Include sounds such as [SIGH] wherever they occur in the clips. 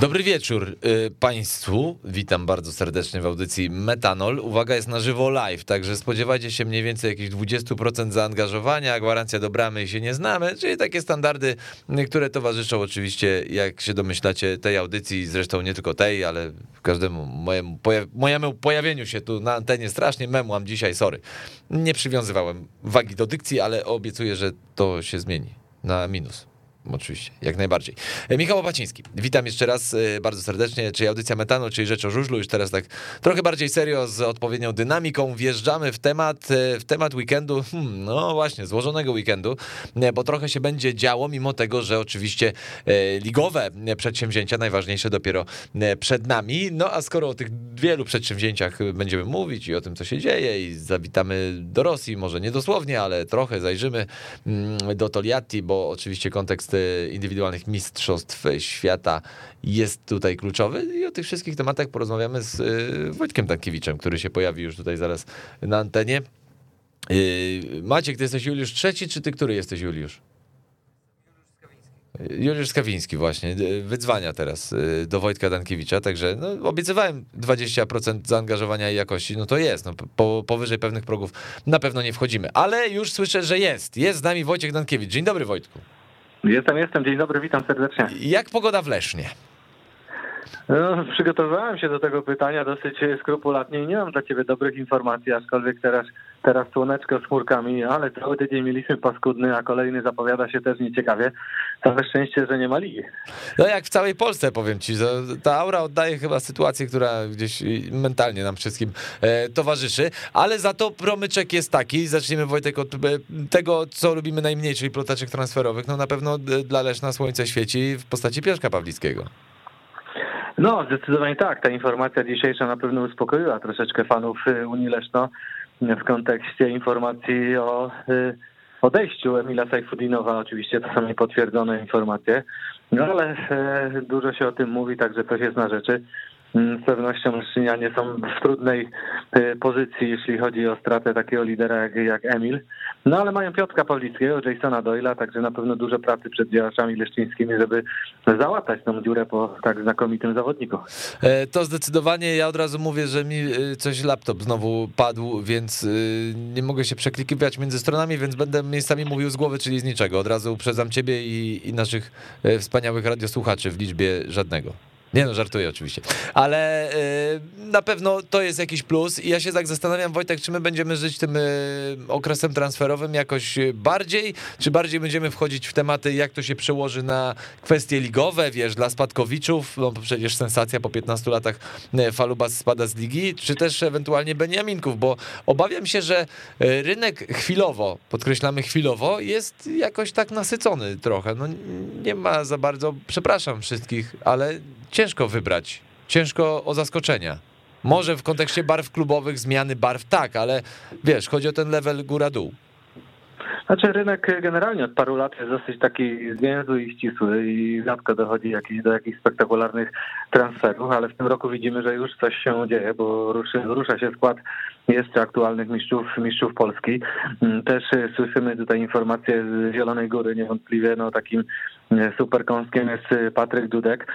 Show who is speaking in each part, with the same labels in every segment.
Speaker 1: Dobry wieczór y, Państwu. Witam bardzo serdecznie w audycji Metanol. Uwaga, jest na żywo live, także spodziewajcie się mniej więcej jakichś 20% zaangażowania, gwarancja do bramy się nie znamy, czyli takie standardy, które towarzyszą oczywiście, jak się domyślacie, tej audycji, zresztą nie tylko tej, ale każdemu mojemu, mojemu pojawieniu się tu na antenie strasznie memłam dzisiaj, sorry. Nie przywiązywałem wagi do dykcji, ale obiecuję, że to się zmieni na minus. Oczywiście, jak najbardziej. E, Michał Opaciński, witam jeszcze raz e, bardzo serdecznie, czyli audycja Metanu, czyli Rzecz o Żużlu, już teraz tak trochę bardziej serio, z odpowiednią dynamiką, wjeżdżamy w temat, e, w temat weekendu, hmm, no właśnie, złożonego weekendu, bo trochę się będzie działo, mimo tego, że oczywiście ligowe przedsięwzięcia najważniejsze dopiero przed nami, no a skoro o tych wielu przedsięwzięciach będziemy mówić i o tym, co się dzieje i zawitamy do Rosji, może nie dosłownie, ale trochę zajrzymy mm, do Toliati, bo oczywiście kontekst indywidualnych mistrzostw świata jest tutaj kluczowy i o tych wszystkich tematach porozmawiamy z y, Wojtkiem Tankiewiczem, który się pojawi już tutaj zaraz na antenie. Y, Maciek, ty jesteś Juliusz trzeci, czy ty który jesteś Juliusz? Juliusz Skawiński właśnie, y, wydzwania teraz do Wojtka Dankiewicza, także no, obiecywałem 20% zaangażowania i jakości, no to jest, no, po, powyżej pewnych progów na pewno nie wchodzimy, ale już słyszę, że jest, jest z nami Wojciech Dankiewicz. Dzień dobry Wojtku.
Speaker 2: Jestem, jestem. Dzień dobry, witam serdecznie.
Speaker 1: Jak pogoda w Lesznie?
Speaker 2: No, przygotowywałem się do tego pytania dosyć skrupulatnie i nie mam dla ciebie dobrych informacji, aczkolwiek teraz, teraz słoneczko z chmurkami, ale cały tydzień mieliśmy paskudny, a kolejny zapowiada się też nieciekawie. Całe szczęście, że nie ma ligi.
Speaker 1: No jak w całej Polsce, powiem ci, ta aura oddaje chyba sytuację, która gdzieś mentalnie nam wszystkim e, towarzyszy, ale za to promyczek jest taki, zaczniemy Wojtek od e, tego, co lubimy najmniej, czyli ploteczek transferowych, no na pewno dla Leszna słońce świeci w postaci Pieszka Pawlickiego.
Speaker 2: No, zdecydowanie tak. Ta informacja dzisiejsza na pewno uspokoiła troszeczkę fanów y, Unii Leszno w kontekście informacji o y, odejściu Emila Sajfudinowa. Oczywiście to są niepotwierdzone informacje, no ale y, dużo się o tym mówi, także to jest na rzeczy. Mm, z pewnością Leszczynianie są w trudnej y, pozycji, jeśli chodzi o stratę takiego lidera jak, jak Emil. No ale mają Piotka Pawlickiego, Jasona Doyla, także na pewno dużo pracy przed działaczami leszczyńskimi, żeby załatać tą dziurę po tak znakomitym zawodniku.
Speaker 1: E, to zdecydowanie, ja od razu mówię, że mi y, coś laptop znowu padł, więc nie mogę się przeklikiwać między stronami, więc będę miejscami mówił z głowy, czyli z niczego. Od razu uprzedzam ciebie i, i naszych e, wspaniałych radiosłuchaczy w liczbie żadnego. Nie no, żartuję oczywiście. Ale yy, na pewno to jest jakiś plus i ja się tak zastanawiam, Wojtek, czy my będziemy żyć tym yy, okresem transferowym jakoś bardziej, czy bardziej będziemy wchodzić w tematy, jak to się przełoży na kwestie ligowe, wiesz, dla spadkowiczów, no przecież sensacja po 15 latach y, Falubas spada z ligi, czy też ewentualnie Beniaminków, bo obawiam się, że y, rynek chwilowo, podkreślamy chwilowo, jest jakoś tak nasycony trochę. No nie ma za bardzo, przepraszam wszystkich, ale ciężko wybrać, ciężko o zaskoczenia. Może w kontekście barw klubowych, zmiany barw tak, ale wiesz, chodzi o ten level góra-dół.
Speaker 2: Znaczy rynek generalnie od paru lat jest dosyć taki zwięzły i ścisły i rzadko dochodzi jakiś, do jakichś spektakularnych transferów, ale w tym roku widzimy, że już coś się dzieje, bo ruszy, rusza się skład jeszcze aktualnych mistrzów, mistrzów Polski. Mm, też słyszymy tutaj informacje z Zielonej Góry, niewątpliwie no, takim super kąskiem jest Patryk Dudek,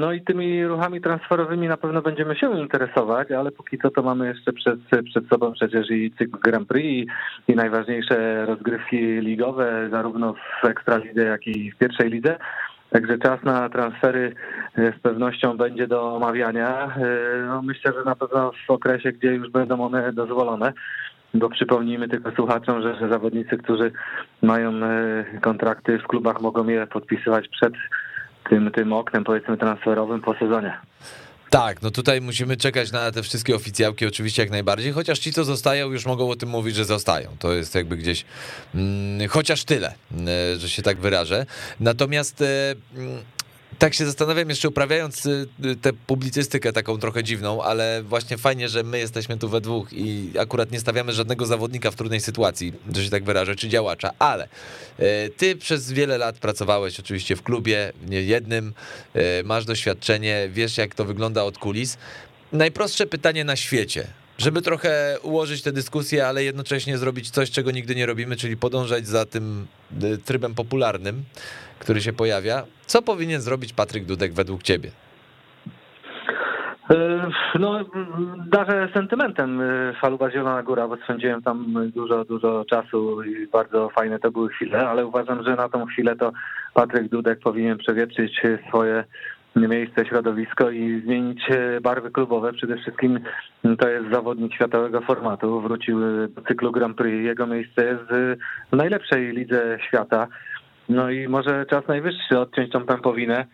Speaker 2: no i tymi ruchami transferowymi na pewno będziemy się interesować, ale póki co to mamy jeszcze przed, przed sobą przecież i cykl Grand Prix i, i najważniejsze rozgrywki ligowe, zarówno w Ekstralidze, jak i w pierwszej lidze. Także czas na transfery e, z pewnością będzie do omawiania. E, no myślę, że na pewno w okresie, gdzie już będą one dozwolone. Bo przypomnijmy tylko słuchaczom, że, że zawodnicy, którzy mają e, kontrakty w klubach, mogą je podpisywać przed tym, tym oknem powiedzmy transferowym po sezonie.
Speaker 1: Tak, no tutaj musimy czekać na te wszystkie oficjałki oczywiście jak najbardziej, chociaż ci, co zostają, już mogą o tym mówić, że zostają. To jest jakby gdzieś mm, chociaż tyle, e, że się tak wyrażę. Natomiast e, tak się zastanawiam jeszcze uprawiając y, y, tę publicystykę taką trochę dziwną, ale właśnie fajnie, że my jesteśmy tu we dwóch i akurat nie stawiamy żadnego zawodnika w trudnej sytuacji, że się tak wyrażę, czy działacza, ale y, ty przez wiele lat pracowałeś oczywiście w klubie, nie jednym, masz doświadczenie, wiesz jak to wygląda od kulis. Najprostsze pytanie na świecie żeby trochę ułożyć tę dyskusję, ale jednocześnie zrobić coś, czego nigdy nie robimy, czyli podążać za tym trybem popularnym, który się pojawia. Co powinien zrobić Patryk Dudek według ciebie?
Speaker 2: E, no, darzę sentymentem e, Faluba Zielona Góra, bo spędziłem tam dużo, dużo czasu i bardzo fajne to były chwile, ale uważam, że na tą chwilę to Patryk Dudek powinien przewietrzyć swoje miejsce, środowisko i zmienić e, barwy klubowe. Przede wszystkim to jest zawodnik światowego formatu. Wrócił do cyklu Grand Prix. Jego miejsce jest w najlepszej lidze świata. No i może czas najwyższy odciąć tą pępowinę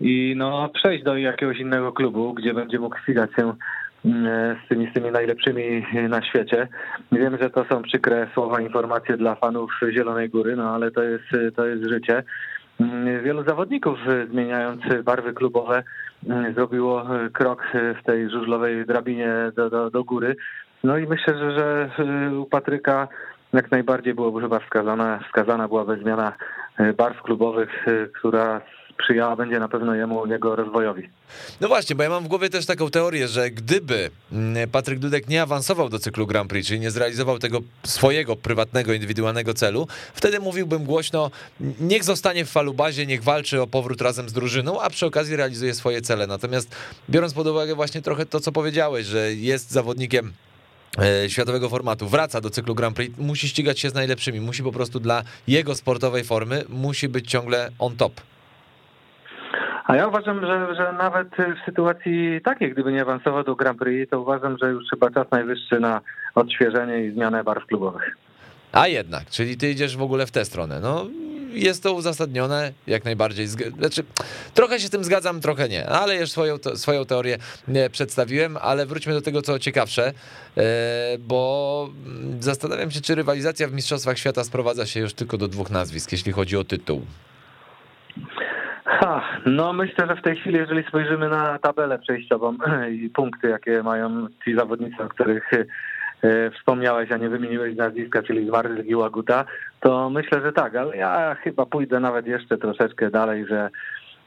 Speaker 2: i no przejść do jakiegoś innego klubu, gdzie będzie mógł ścigać się mm, z tymi, z tymi najlepszymi na świecie. Wiem, że to są przykre słowa, informacje dla fanów Zielonej Góry, no ale to jest, to jest życie. Mm, wielu zawodników zmieniając barwy klubowe mm, zrobiło krok w tej żużlowej drabinie do, do, do góry. No i myślę, że, że u Patryka jak najbardziej byłoby chyba wskazana, wskazana byłaby zmiana barw klubowych, która sprzyjała będzie na pewno jemu, jego rozwojowi.
Speaker 1: No właśnie, bo ja mam w głowie też taką teorię, że gdyby mm, Patryk Dudek nie awansował do cyklu Grand Prix, czyli nie zrealizował tego swojego prywatnego, indywidualnego celu, wtedy mówiłbym głośno, niech zostanie w falubazie, niech walczy o powrót razem z drużyną, a przy okazji realizuje swoje cele. Natomiast biorąc pod uwagę właśnie trochę to, co powiedziałeś, że jest zawodnikiem e, światowego formatu, wraca do cyklu Grand Prix, musi ścigać się z najlepszymi, musi po prostu dla jego sportowej formy, musi być ciągle on top.
Speaker 2: A ja uważam, że, że nawet w sytuacji takiej, gdyby nie awansował do Grand Prix, to uważam, że już chyba czas najwyższy na odświeżenie i zmianę barw klubowych.
Speaker 1: A jednak, czyli ty idziesz w ogóle w tę stronę. No, jest to uzasadnione jak najbardziej. Znaczy, trochę się z tym zgadzam, trochę nie, ale już swoją, swoją teorię przedstawiłem, ale wróćmy do tego, co ciekawsze, e, bo zastanawiam się, czy rywalizacja w Mistrzostwach Świata sprowadza się już tylko do dwóch nazwisk, jeśli chodzi o tytuł.
Speaker 2: Ha, no myślę, że w tej chwili, jeżeli spojrzymy na tabelę przejściową [CLEARS THROAT] i punkty, jakie mają ci zawodnicy, o których wspomniałeś, a nie wymieniłeś nazwiska, czyli Zwarzyk i Łaguta, to myślę, że tak, ale ja chyba pójdę nawet jeszcze troszeczkę dalej, że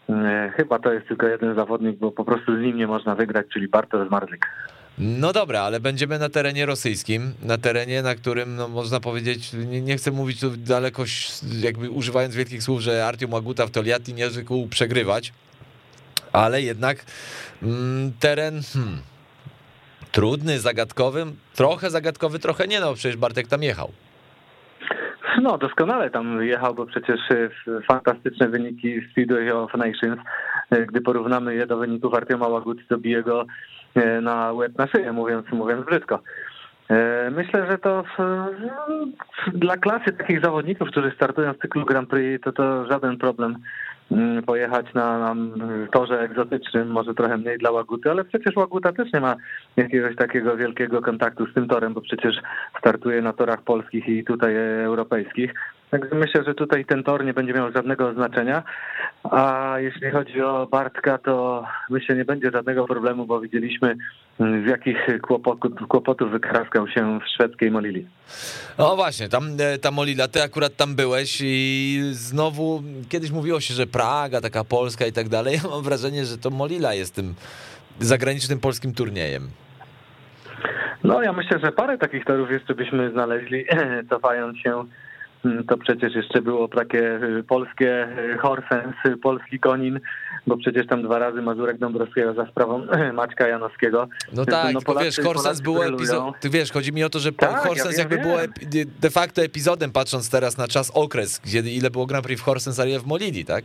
Speaker 2: e, chyba to jest tylko jeden zawodnik, bo po prostu z nim nie można wygrać, czyli Bartosz Zmarzyk.
Speaker 1: No dobra, ale będziemy na terenie rosyjskim, na terenie, na którym no, można powiedzieć, nie, nie chcę mówić tu daleko, jakby używając wielkich słów, że Artium Aguta w Toliati nie przegrywać, ale jednak mm, teren hmm, trudny, zagadkowy, trochę zagadkowy, trochę nie, no przecież Bartek tam jechał.
Speaker 2: No, doskonale tam jechał, bo przecież e, fantastyczne wyniki Speedway of Nations. E, gdy porównamy je do wyników Artioma Łaguty, to bije go e, na łeb na szyję, mówiąc, mówiąc brzydko. Myślę, że to dla klasy takich zawodników, którzy startują w cyklu Grand Prix, to to żaden problem Mm, pojechać na, na torze egzotycznym, może trochę mniej dla Łaguty, ale przecież Łaguta też nie ma jakiegoś takiego wielkiego kontaktu z tym torem, bo przecież startuje na torach polskich i tutaj europejskich. Także myślę, że tutaj ten tor nie będzie miał żadnego znaczenia. A jeśli chodzi o Bartka, to myślę, nie będzie żadnego problemu, bo widzieliśmy z jakich kłopotów, kłopotów wykraskał się w szwedzkiej Molili.
Speaker 1: No właśnie, tam e, ta Molila, ty akurat tam byłeś i znowu kiedyś mówiło się, że Praga, taka Polska i tak dalej. [LAUGHS] Ja mam wrażenie, że to Molila jest tym zagranicznym polskim turniejem.
Speaker 2: No ja myślę, że parę takich torów jeszcze byśmy znaleźli, [CLEARS THROAT] cofając się Mm, to przecież jeszcze było takie y, polskie y, Horsens, y, polski Konin, bo przecież tam dwa razy Mazurek Dąbrowskiego za sprawą [CLEARS THROAT] Maćka Janowskiego.
Speaker 1: No tak, no, Polacy, wiesz, Horsens było epizod... Ty wiesz, chodzi mi o to, że tak, Horsens ja jakby było de facto epizodem, patrząc teraz na czas, okres, gdzie ile było Grand Prix w Horsens, a ile w Molili, tak?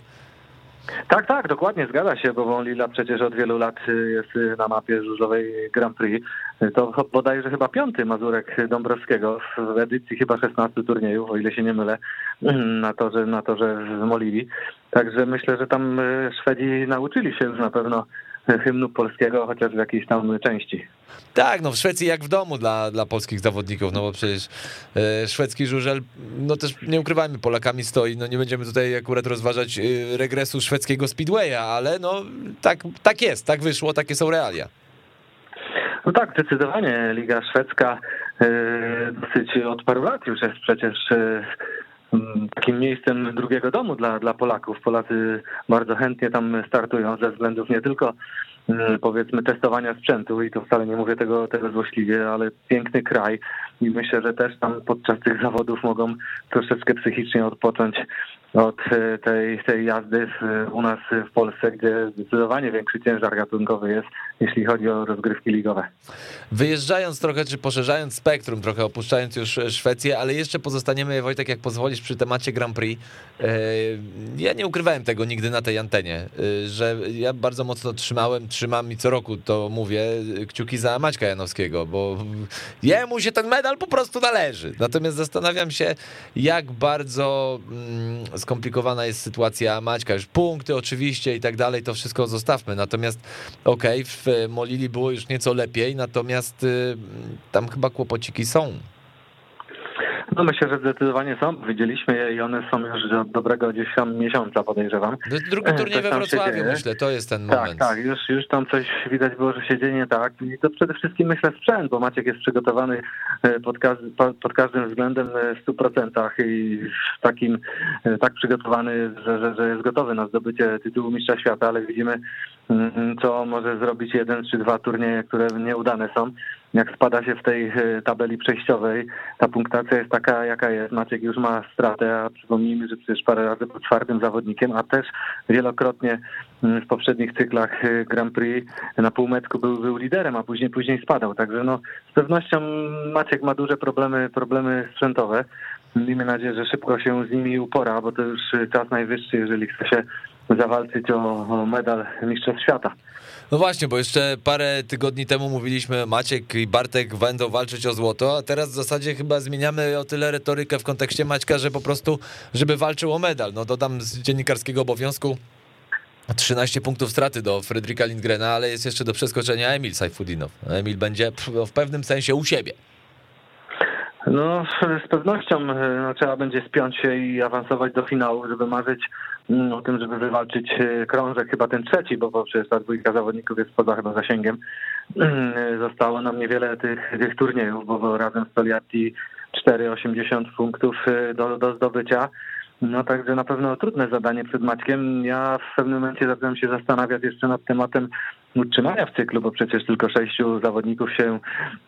Speaker 2: Tak, tak, dokładnie, zgadza się, bo Lila przecież od wielu lat jest na mapie żużlowej Grand Prix. To bodajże chyba piąty Mazurek Dąbrowskiego w edycji chyba 16 turniejów, o ile się nie mylę, [CLEARS THROAT] na torze, na torze w Molili. Także myślę, że tam Szwedzi nauczyli się już na pewno hymnu polskiego, chociaż w jakiejś tam części.
Speaker 1: Tak, no w Szwecji jak w domu dla, dla polskich zawodników, no bo przecież e, szwedzki żużel, no też nie ukrywajmy, Polakami stoi, no nie będziemy tutaj akurat rozważać e, regresu szwedzkiego speedwaya, ale no tak, tak jest, tak wyszło, takie są realia.
Speaker 2: No tak, zdecydowanie Liga Szwedzka e, dosyć od paru lat już jest przecież takim miejscem drugiego domu dla, dla Polaków. Polacy bardzo chętnie tam startują ze względów nie tylko mm, powiedzmy testowania sprzętu i to wcale nie mówię tego, tego złośliwie, ale piękny kraj i myślę, że też tam podczas tych zawodów mogą troszeczkę psychicznie odpocząć od e, tej, tej jazdy u nas w Polsce, gdzie zdecydowanie większy ciężar gatunkowy jest, jeśli chodzi o rozgrywki ligowe.
Speaker 1: Wyjeżdżając trochę, czy poszerzając spektrum, trochę opuszczając już Szwecję, ale jeszcze pozostaniemy, Wojtek, jak pozwolisz, przy temacie Grand Prix. E, ja nie ukrywałem tego nigdy na tej antenie, e, że ja bardzo mocno trzymałem, trzymam i co roku to mówię, kciuki za Maćka Janowskiego, bo jemu się ten medal po prostu należy. Natomiast zastanawiam się, jak bardzo mm, skomplikowana jest sytuacja Maćka. Już punkty oczywiście i tak dalej, to wszystko zostawmy. Natomiast okej, okay, w Molili było już nieco lepiej, natomiast y, tam chyba kłopociki są.
Speaker 2: No myślę, że zdecydowanie są. Widzieliśmy je i one są już od dobrego gdzieś tam miesiąca, podejrzewam.
Speaker 1: Drugi turniej we Wrocławiu, myślę, to jest ten
Speaker 2: tak,
Speaker 1: moment.
Speaker 2: Tak, tak, już, już tam coś widać było, że się dzieje nie tak. I to przede wszystkim myślę sprzęt, bo Maciek jest przygotowany e, pod, pod każdym względem e, w 100% i takim e, tak przygotowany, że, że, że jest gotowy na zdobycie tytułu mistrza świata, ale widzimy, mm, co może zrobić jeden czy dwa turnieje, które nieudane są jak spada się w tej e, tabeli przejściowej, ta punktacja jest taka, jaka jest. Maciek już ma stratę, a przypomnijmy, że przecież parę razy był czwartym zawodnikiem, a też wielokrotnie mm, w poprzednich cyklach e, Grand Prix na półmetku był, był liderem, a później później spadał. Także no, z pewnością Maciek ma duże problemy, problemy sprzętowe. Miejmy nadzieję, że szybko się z nimi upora, bo to już czas najwyższy, jeżeli chce się zawalczyć o medal Mistrzostw Świata.
Speaker 1: No właśnie, bo jeszcze parę tygodni temu mówiliśmy Maciek i Bartek będą walczyć o złoto, a teraz w zasadzie chyba zmieniamy o tyle retorykę w kontekście Maćka, że po prostu, żeby walczył o medal. No dodam z dziennikarskiego obowiązku 13 punktów straty do Fredrika Lindgrena, ale jest jeszcze do przeskoczenia Emil Sajfudinow. Emil będzie w pewnym sensie u siebie.
Speaker 2: No, z pewnością no, trzeba będzie spiąć się i awansować do finału, żeby marzyć o tym, żeby wywalczyć e, krążek, chyba ten trzeci, bo przecież ta dwójka zawodników jest poza chyba zasięgiem. Mm, zostało nam niewiele tych, tych turniejów, bo razem z Toliati 4,80 punktów e, do, do zdobycia. No także na pewno trudne zadanie przed Maćkiem. Ja w pewnym momencie zacząłem się zastanawiać jeszcze nad tematem utrzymania w cyklu, bo przecież tylko sześciu zawodników się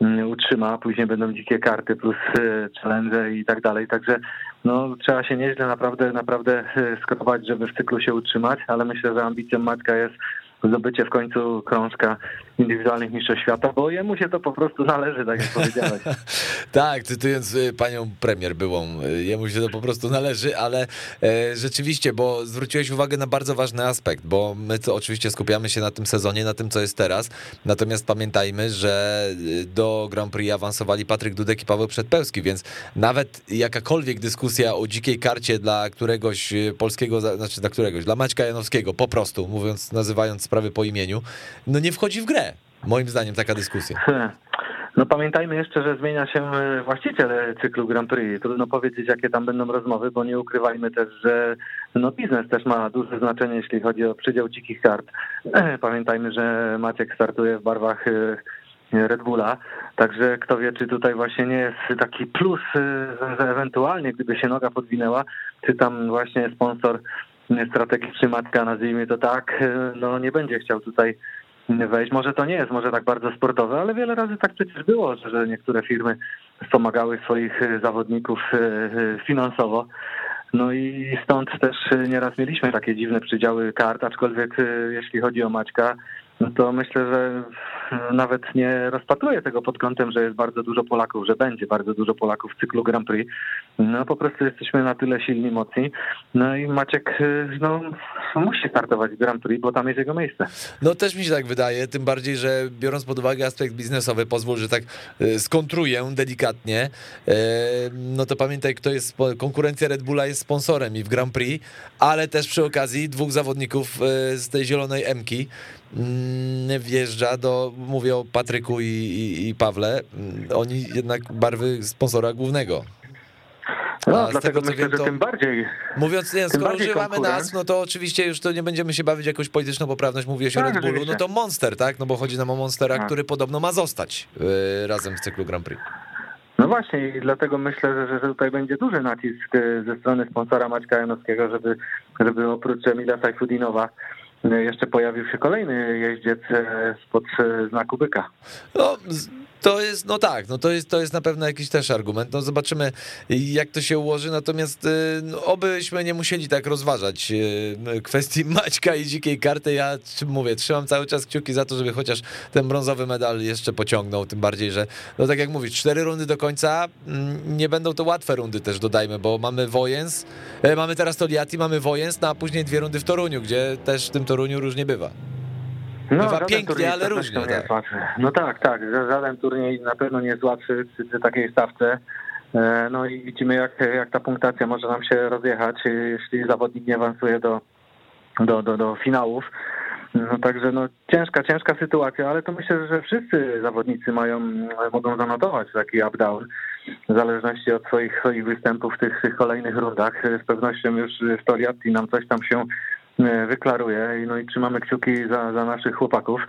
Speaker 2: mm, utrzyma, później będą dzikie karty plus e, challenge i tak dalej, także no trzeba się nieźle naprawdę, naprawdę e, skrować, żeby w cyklu się utrzymać, ale myślę, że ambicją Maćka jest zdobycie w końcu krążka indywidualnych mistrzostw świata, bo jemu się to po prostu należy, tak jak powiedziałeś. [LAUGHS]
Speaker 1: tak, cytując y, panią premier byłą, y, jemu się to po prostu należy, ale e, rzeczywiście, bo zwróciłeś uwagę na bardzo ważny aspekt, bo my to oczywiście skupiamy się na tym sezonie, na tym, co jest teraz, natomiast pamiętajmy, że y, do Grand Prix awansowali Patryk Dudek i Paweł Przedpełski, więc nawet jakakolwiek dyskusja o dzikiej karcie dla któregoś polskiego, znaczy dla któregoś, dla Maćka Janowskiego, po prostu, mówiąc, nazywając sprawy po imieniu, no nie wchodzi w grę. Moim zdaniem taka dyskusja. [LAUGHS]
Speaker 2: No pamiętajmy jeszcze, że zmienia się e, właściciel cyklu Grand Prix. Trudno powiedzieć, jakie tam będą rozmowy, bo nie ukrywajmy też, że no biznes też ma duże znaczenie, jeśli chodzi o przydział dzikich kart. [CLEARS THROAT] Pamiętajmy, że Maciek startuje w barwach e, Red Bulla, także kto wie, czy tutaj właśnie nie jest taki plus, e, że ewentualnie gdyby się noga podwinęła, czy tam właśnie sponsor strategiczny Matka, nazwijmy to tak, no nie będzie chciał tutaj wejść. Może to nie jest może tak bardzo sportowe, ale wiele razy tak przecież było, że niektóre firmy wspomagały swoich zawodników e, e, finansowo. No i stąd też nieraz mieliśmy takie dziwne przydziały kart, aczkolwiek e, jeśli chodzi o Maćka, to myślę, że nawet nie rozpatruję tego pod kątem, że jest bardzo dużo Polaków, że będzie bardzo dużo Polaków w cyklu Grand Prix. No po prostu jesteśmy na tyle silni, mocni. No i Maciek no, musi startować w Grand Prix, bo tam jest jego miejsce.
Speaker 1: No też mi się tak wydaje, tym bardziej, że biorąc pod uwagę aspekt biznesowy, pozwól, że tak e, skontruję delikatnie, e, no to pamiętaj, kto jest, konkurencja Red Bulla jest sponsorem i w Grand Prix, ale też przy okazji dwóch zawodników e, z tej zielonej Mki wjeżdża do, mówię o Patryku i, i, i Pawle, oni jednak barwy sponsora głównego.
Speaker 2: No, dlatego tego, myślę, wiem, że tym bardziej.
Speaker 1: Mówiąc, nie, skoro używamy nas, no to oczywiście już to nie będziemy się bawić jakąś polityczną poprawność, mówię o tak, Red Bullu, no to Monster, tak? No bo chodzi nam o Monstera, tak. który podobno ma zostać yy, razem w cyklu Grand Prix.
Speaker 2: No właśnie i dlatego myślę, że, że tutaj będzie duży nacisk e, ze strony sponsora Maćka Janowskiego, żeby, żeby oprócz Emila Sajfudinowa jeszcze pojawił się kolejny jeździec spod znaku byka.
Speaker 1: No, to jest, no tak, no to jest, to jest na pewno jakiś też argument. No zobaczymy, jak to się ułoży. Natomiast no, obyśmy nie musieli tak rozważać kwestii [LAUGHS] Maćka i dzikiej karty. Ja mówię, trzymam cały czas kciuki za to, żeby chociaż ten brązowy medal jeszcze pociągnął. Tym bardziej, że no tak jak mówisz, cztery rundy do końca. Mm, nie będą to łatwe rundy też dodajmy, bo mamy Wojens, e, mamy teraz Toliati, mamy Wojens, no a później dwie rundy w Toruniu, gdzie też w tym Toruniu różnie bywa. No, Bywa pięknie, ale różnie.
Speaker 2: Tak. No tak, tak. Żaden turniej na pewno nie jest łatwy przy, przy takiej stawce. E, no i widzimy, jak, jak ta punktacja może nam się rozjechać, jeśli zawodnik nie awansuje do, do, do, do finałów. No także no, ciężka, ciężka sytuacja, ale to myślę, że wszyscy zawodnicy mają, mogą zanotować taki up-down w zależności od swoich, swoich występów w tych, tych kolejnych rundach. Z pewnością już w Toriatti nam coś tam się E, wyklaruje. No i trzymamy kciuki za, za naszych chłopaków,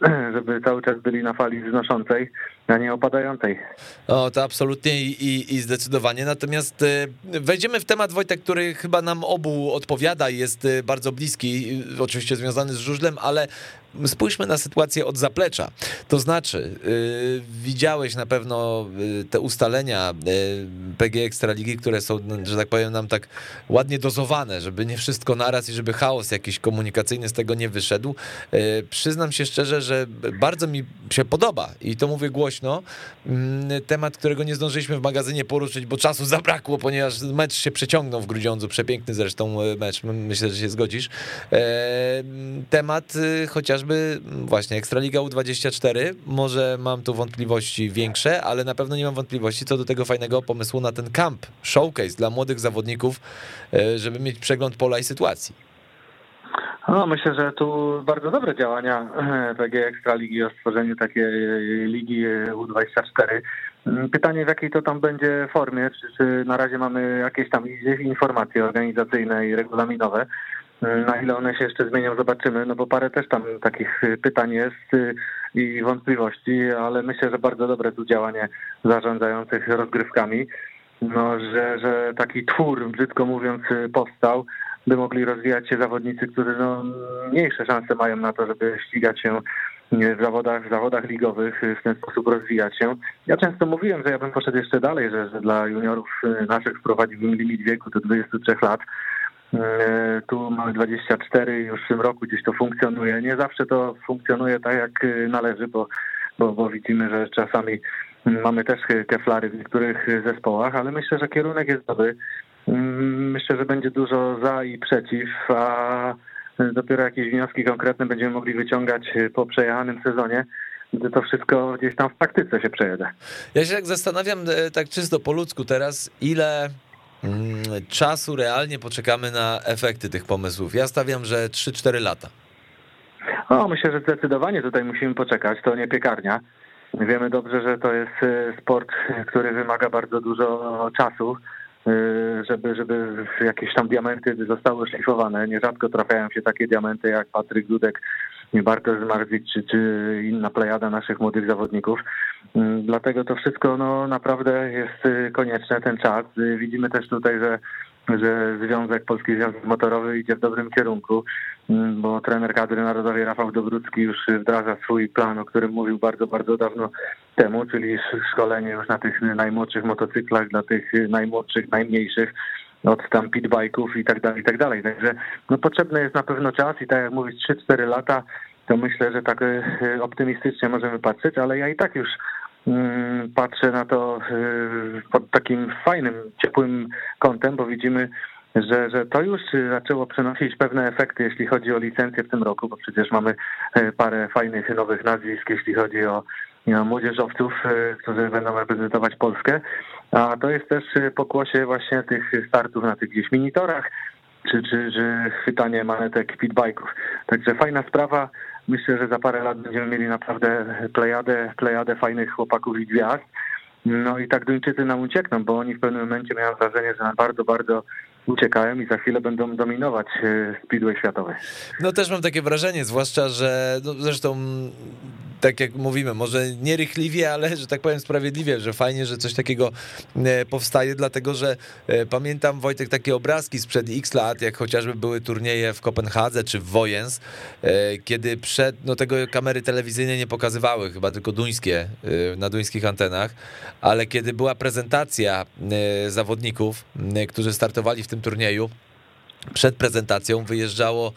Speaker 2: [CLEARS THROAT] żeby cały czas byli na fali wznoszącej, a nie opadającej.
Speaker 1: O, to absolutnie i, i, zdecydowanie. Natomiast e, wejdziemy w temat, Wojtek, który chyba nam obu odpowiada jest e, bardzo bliski, oczywiście związany z żużlem, ale spójrzmy na sytuację od zaplecza. To znaczy, yy, widziałeś na pewno te ustalenia PG Ekstraligi, które są, że tak powiem, nam tak ładnie dozowane, żeby nie wszystko naraz i żeby chaos jakiś komunikacyjny z tego nie wyszedł. Yy, przyznam się szczerze, że bardzo mi się podoba i to mówię głośno, yy, temat, którego nie zdążyliśmy w magazynie poruszyć, bo czasu zabrakło, ponieważ mecz się przeciągnął w Grudziądzu, przepiękny zresztą mecz, myślę, że się zgodzisz. Yy, temat y, chociażby właśnie Ekstraliga U24, może mam tu wątpliwości większe, ale na pewno nie mam wątpliwości co do tego fajnego pomysłu na ten camp, showcase dla młodych zawodników, e, żeby mieć przegląd pola i sytuacji.
Speaker 2: No, myślę, że tu bardzo dobre działania PG Ekstraligi o stworzeniu takiej ligi U24. Pytanie, w jakiej to tam będzie formie, czy, czy na razie mamy jakieś tam informacje organizacyjne i regulaminowe. Na ile one się jeszcze zmienią, zobaczymy, no bo parę też tam takich pytań jest i wątpliwości, ale myślę, że bardzo dobre tu działanie zarządzających rozgrywkami, no, że, że taki twór, brzydko mówiąc, powstał, by mogli rozwijać się zawodnicy, którzy no, mniejsze szanse mają na to, żeby ścigać się w zawodach, w zawodach ligowych, w ten sposób rozwijać się. Ja często mówiłem, że ja bym poszedł jeszcze dalej, że, że dla juniorów naszych wprowadziłbym limit wieku do 23 lat, E, tu mamy 24, już w tym roku gdzieś to funkcjonuje. Nie zawsze to funkcjonuje tak, jak należy, bo, bo, bo widzimy, że czasami mamy też keflary w niektórych zespołach, ale myślę, że kierunek jest dobry. Myślę, że będzie dużo za i przeciw, a dopiero jakieś wnioski konkretne będziemy mogli wyciągać po przejechanym sezonie gdy to wszystko gdzieś tam w praktyce się przejedzie.
Speaker 1: Ja się tak zastanawiam, e, tak czysto po ludzku teraz, ile Mm, czasu realnie poczekamy na efekty tych pomysłów. Ja stawiam, że 3-4 lata.
Speaker 2: O, myślę, że zdecydowanie tutaj musimy poczekać. To nie piekarnia. Wiemy dobrze, że to jest y, sport, który wymaga bardzo dużo czasu, żeby, żeby jakieś tam diamenty zostały szlifowane. Nierzadko trafiają się takie diamenty jak Patryk Dudek, Bartosz Zmarwicz czy, czy inna plejada naszych młodych zawodników. Mm, dlatego to wszystko no, naprawdę jest y, konieczne, ten czas. Y, widzimy też tutaj, że że Związek Polski Związek Motorowy idzie w dobrym kierunku, mm, bo trener kadry narodowej Rafał Dobrucki już wdraża swój plan, o którym mówił bardzo, bardzo dawno temu, czyli szkolenie już na tych najmłodszych motocyklach, dla tych najmłodszych, najmniejszych, od tam pitbike'ów i tak dalej, i tak dalej. Także no, potrzebny jest na pewno czas i tak jak mówisz, 3-4 lata, to myślę, że tak e, optymistycznie możemy patrzeć, ale ja i tak już patrzę na to e, pod takim fajnym, ciepłym kątem, bo widzimy, że, że to już zaczęło przynosić pewne efekty, jeśli chodzi o licencję w tym roku, bo przecież mamy e, parę fajnych nowych nazwisk, jeśli chodzi o młodzieżowców, którzy będą reprezentować Polskę. A to jest też pokłosie właśnie tych startów na tych gdzieś minitorach, czy, czy, czy chwytanie manetek pitbike'ów. Także fajna sprawa. Myślę, że za parę lat będziemy mieli naprawdę plejadę, plejadę fajnych chłopaków i gwiazd. No i tak Duńczycy nam uciekną, bo oni w pewnym momencie miałem wrażenie, że bardzo, bardzo uciekają i za chwilę będą dominować e, speedway światowy.
Speaker 1: No też mam takie wrażenie, zwłaszcza, że no zresztą tak jak mówimy, może nie rychliwie, ale że tak powiem sprawiedliwie, że fajnie, że coś takiego e, powstaje, dlatego że e, pamiętam Wojtek takie obrazki sprzed x lat, jak chociażby były turnieje w Kopenhadze czy w Wojens, e, kiedy przed, no tego kamery telewizyjne nie pokazywały, chyba tylko duńskie, na duńskich antenach, ale kiedy była prezentacja zawodników, którzy startowali w tym turnieju, przed prezentacją wyjeżdżało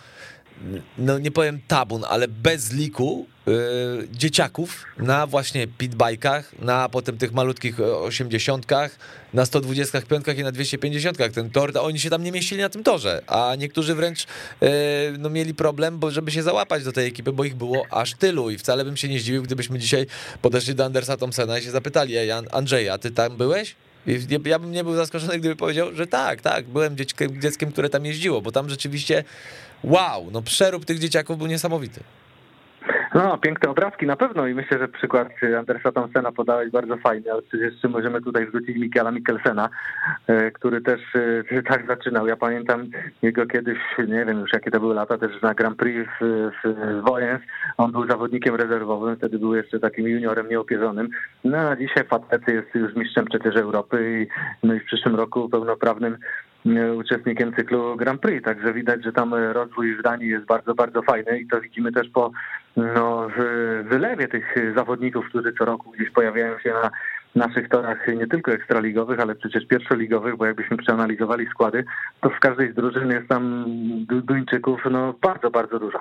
Speaker 1: no nie powiem tabun, ale bez liku yy, dzieciaków na właśnie pitbajkach, na potem tych malutkich osiemdziesiątkach, na 125 i na 250 ten tor, oni się tam nie mieścili na tym torze, a niektórzy wręcz yy, no, mieli problem, bo żeby się załapać do tej ekipy, bo ich było aż tylu i wcale bym się nie zdziwił, gdybyśmy dzisiaj podeszli do Andersa Thompsona i się zapytali, ej Andrzeja, ty tam byłeś? Ja bym nie był zaskoczony, gdyby powiedział, że tak, tak, byłem dzieckiem, dzieckiem, które tam jeździło, bo tam rzeczywiście wow, no przerób tych dzieciaków był niesamowity.
Speaker 2: No, piękne obrazki na pewno i myślę, że przykład Andersa Thompsona podałeś bardzo fajny, ale przecież jeszcze możemy tutaj wrzucić Mikiela Mikkelsena, e, który też e, [LAUGHS] tak zaczynał. Ja pamiętam jego kiedyś, nie wiem już jakie to były lata, też na Grand Prix w, Wojens. On był zawodnikiem rezerwowym, wtedy był jeszcze takim juniorem nieopierzonym. No a dzisiaj Fatlecy jest już mistrzem przecież Europy i, no i w przyszłym roku pełnoprawnym uczestnikiem cyklu Grand Prix, także widać, że tam rozwój w Danii jest bardzo, bardzo fajny i to widzimy też po no, wylewie tych zawodników, którzy co roku gdzieś pojawiają się na naszych torach nie tylko ekstraligowych, ale przecież pierwszoligowych, bo jakbyśmy przeanalizowali składy, to w każdej z drużyn jest tam Duńczyków no bardzo, bardzo dużo.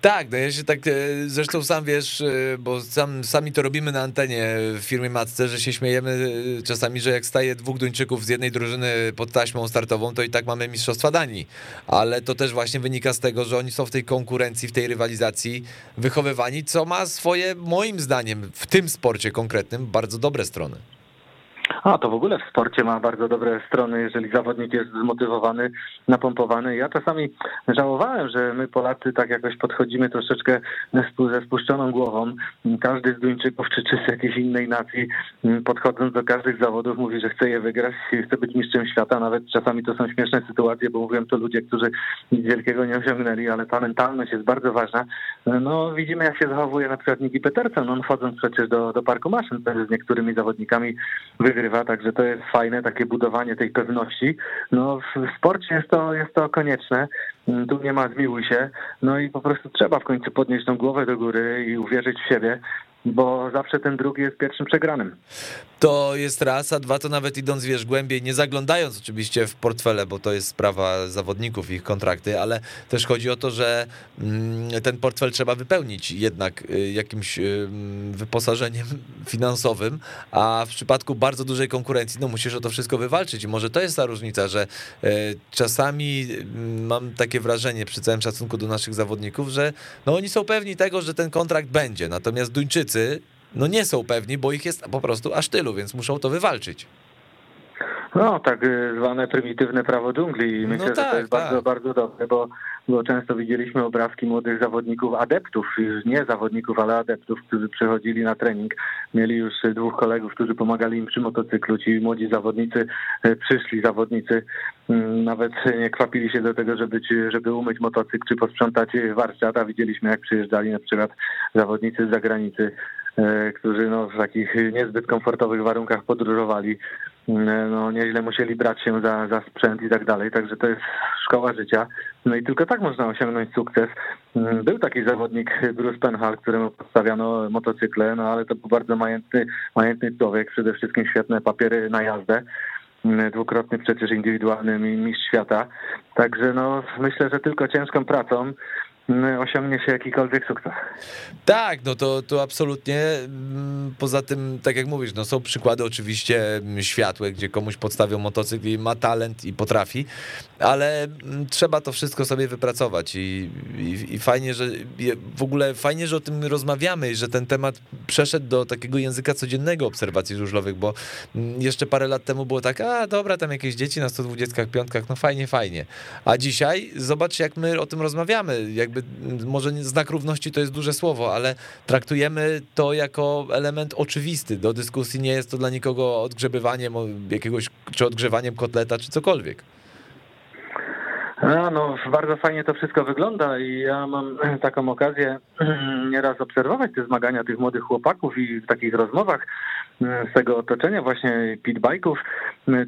Speaker 1: Tak, no ja się tak, e, zresztą sam wiesz, e, bo sam, sami to robimy na antenie w firmie Matce, że się śmiejemy e, czasami, że jak staje dwóch Duńczyków z jednej drużyny pod taśmą startową, to i tak mamy Mistrzostwa Danii, ale to też właśnie wynika z tego, że oni są w tej konkurencji, w tej rywalizacji wychowywani, co ma swoje, moim zdaniem, w tym sporcie konkretnym, bardzo dobre strony strony.
Speaker 2: A to w ogóle w sporcie ma bardzo dobre strony, jeżeli zawodnik jest zmotywowany, napompowany. Ja czasami żałowałem, że my Polacy tak jakoś podchodzimy troszeczkę ze spuszczoną głową. Każdy z Duńczyków czy, czy z jakiejś innej nacji podchodząc do każdych zawodów mówi, że chce je wygrać, chce być mistrzem świata. Nawet czasami to są śmieszne sytuacje, bo mówią to ludzie, którzy nic wielkiego nie osiągnęli, ale ta mentalność jest bardzo ważna. No widzimy jak się zachowuje na przykład Niki Petersen, on wchodząc przecież do, do parku maszyn, z niektórymi zawodnikami wygrywa, także to jest fajne, takie budowanie tej pewności. No w sporcie jest to, jest to konieczne, mm, tu nie ma zmiłuj się, no i po prostu trzeba w końcu podnieść tą głowę do góry i uwierzyć w siebie, bo zawsze ten drugi jest pierwszym przegranym.
Speaker 1: To jest raz, a dwa to nawet idąc, wiesz, głębiej, nie zaglądając oczywiście w portfele, bo to jest sprawa zawodników, ich kontrakty, ale też chodzi o to, że mm, ten portfel trzeba wypełnić jednak y, jakimś y, wyposażeniem [LAUGHS] finansowym, a w przypadku bardzo dużej konkurencji, no musisz o to wszystko wywalczyć i może to jest ta różnica, że y, czasami mm, mam takie wrażenie przy całym szacunku do naszych zawodników, że no oni są pewni tego, że ten kontrakt będzie, natomiast Duńczycy no nie są pewni, bo ich jest po prostu aż tylu, więc muszą to wywalczyć.
Speaker 2: No, tak y, zwane prymitywne prawo dżungli myślę, no tak, że to tak, jest tak. bardzo, bardzo dobre, bo, bo często widzieliśmy obrazki młodych zawodników, adeptów, już nie zawodników, ale adeptów, którzy przychodzili na trening. Mieli już dwóch kolegów, którzy pomagali im przy motocyklu. Ci młodzi zawodnicy, y, przyszli zawodnicy, nawet nie kwapili się do tego, żeby, żeby umyć motocykl czy posprzątać warsztat, widzieliśmy jak przyjeżdżali na przykład zawodnicy z zagranicy E, którzy no, w takich niezbyt komfortowych warunkach podróżowali. E, no, nieźle musieli brać się za, za sprzęt i tak dalej, także to jest szkoła życia. No i tylko tak można osiągnąć sukces. Mm, był taki zawodnik Bruce Penhal, któremu podstawiano motocykle, no ale to był bardzo majętny, majętny człowiek, przede wszystkim świetne papiery na jazdę mm, dwukrotny przecież indywidualny mistrz świata. Także no, myślę, że tylko ciężką pracą osiągnie się jakikolwiek sukces.
Speaker 1: Tak, no to, to absolutnie. Mm, poza tym, tak jak mówisz, no są przykłady oczywiście mm, światłe, gdzie komuś podstawią motocykl i ma talent i potrafi, ale mm, trzeba to wszystko sobie wypracować i, i, i fajnie, że w ogóle fajnie, że o tym rozmawiamy i że ten temat przeszedł do takiego języka codziennego obserwacji żużlowych, bo jeszcze parę lat temu było tak, a dobra, tam jakieś dzieci na 125, no fajnie, fajnie. A dzisiaj zobacz, jak my o tym rozmawiamy, jakby może znak równości to jest duże słowo, ale traktujemy to jako element oczywisty do dyskusji. Nie jest to dla nikogo odgrzebywaniem jakiegoś, czy odgrzewaniem kotleta, czy cokolwiek.
Speaker 2: A, no, bardzo fajnie to wszystko wygląda i ja mam taką okazję [CLEARS THROAT] nieraz obserwować te zmagania tych młodych chłopaków i w takich rozmowach z tego otoczenia właśnie pitbike'ów.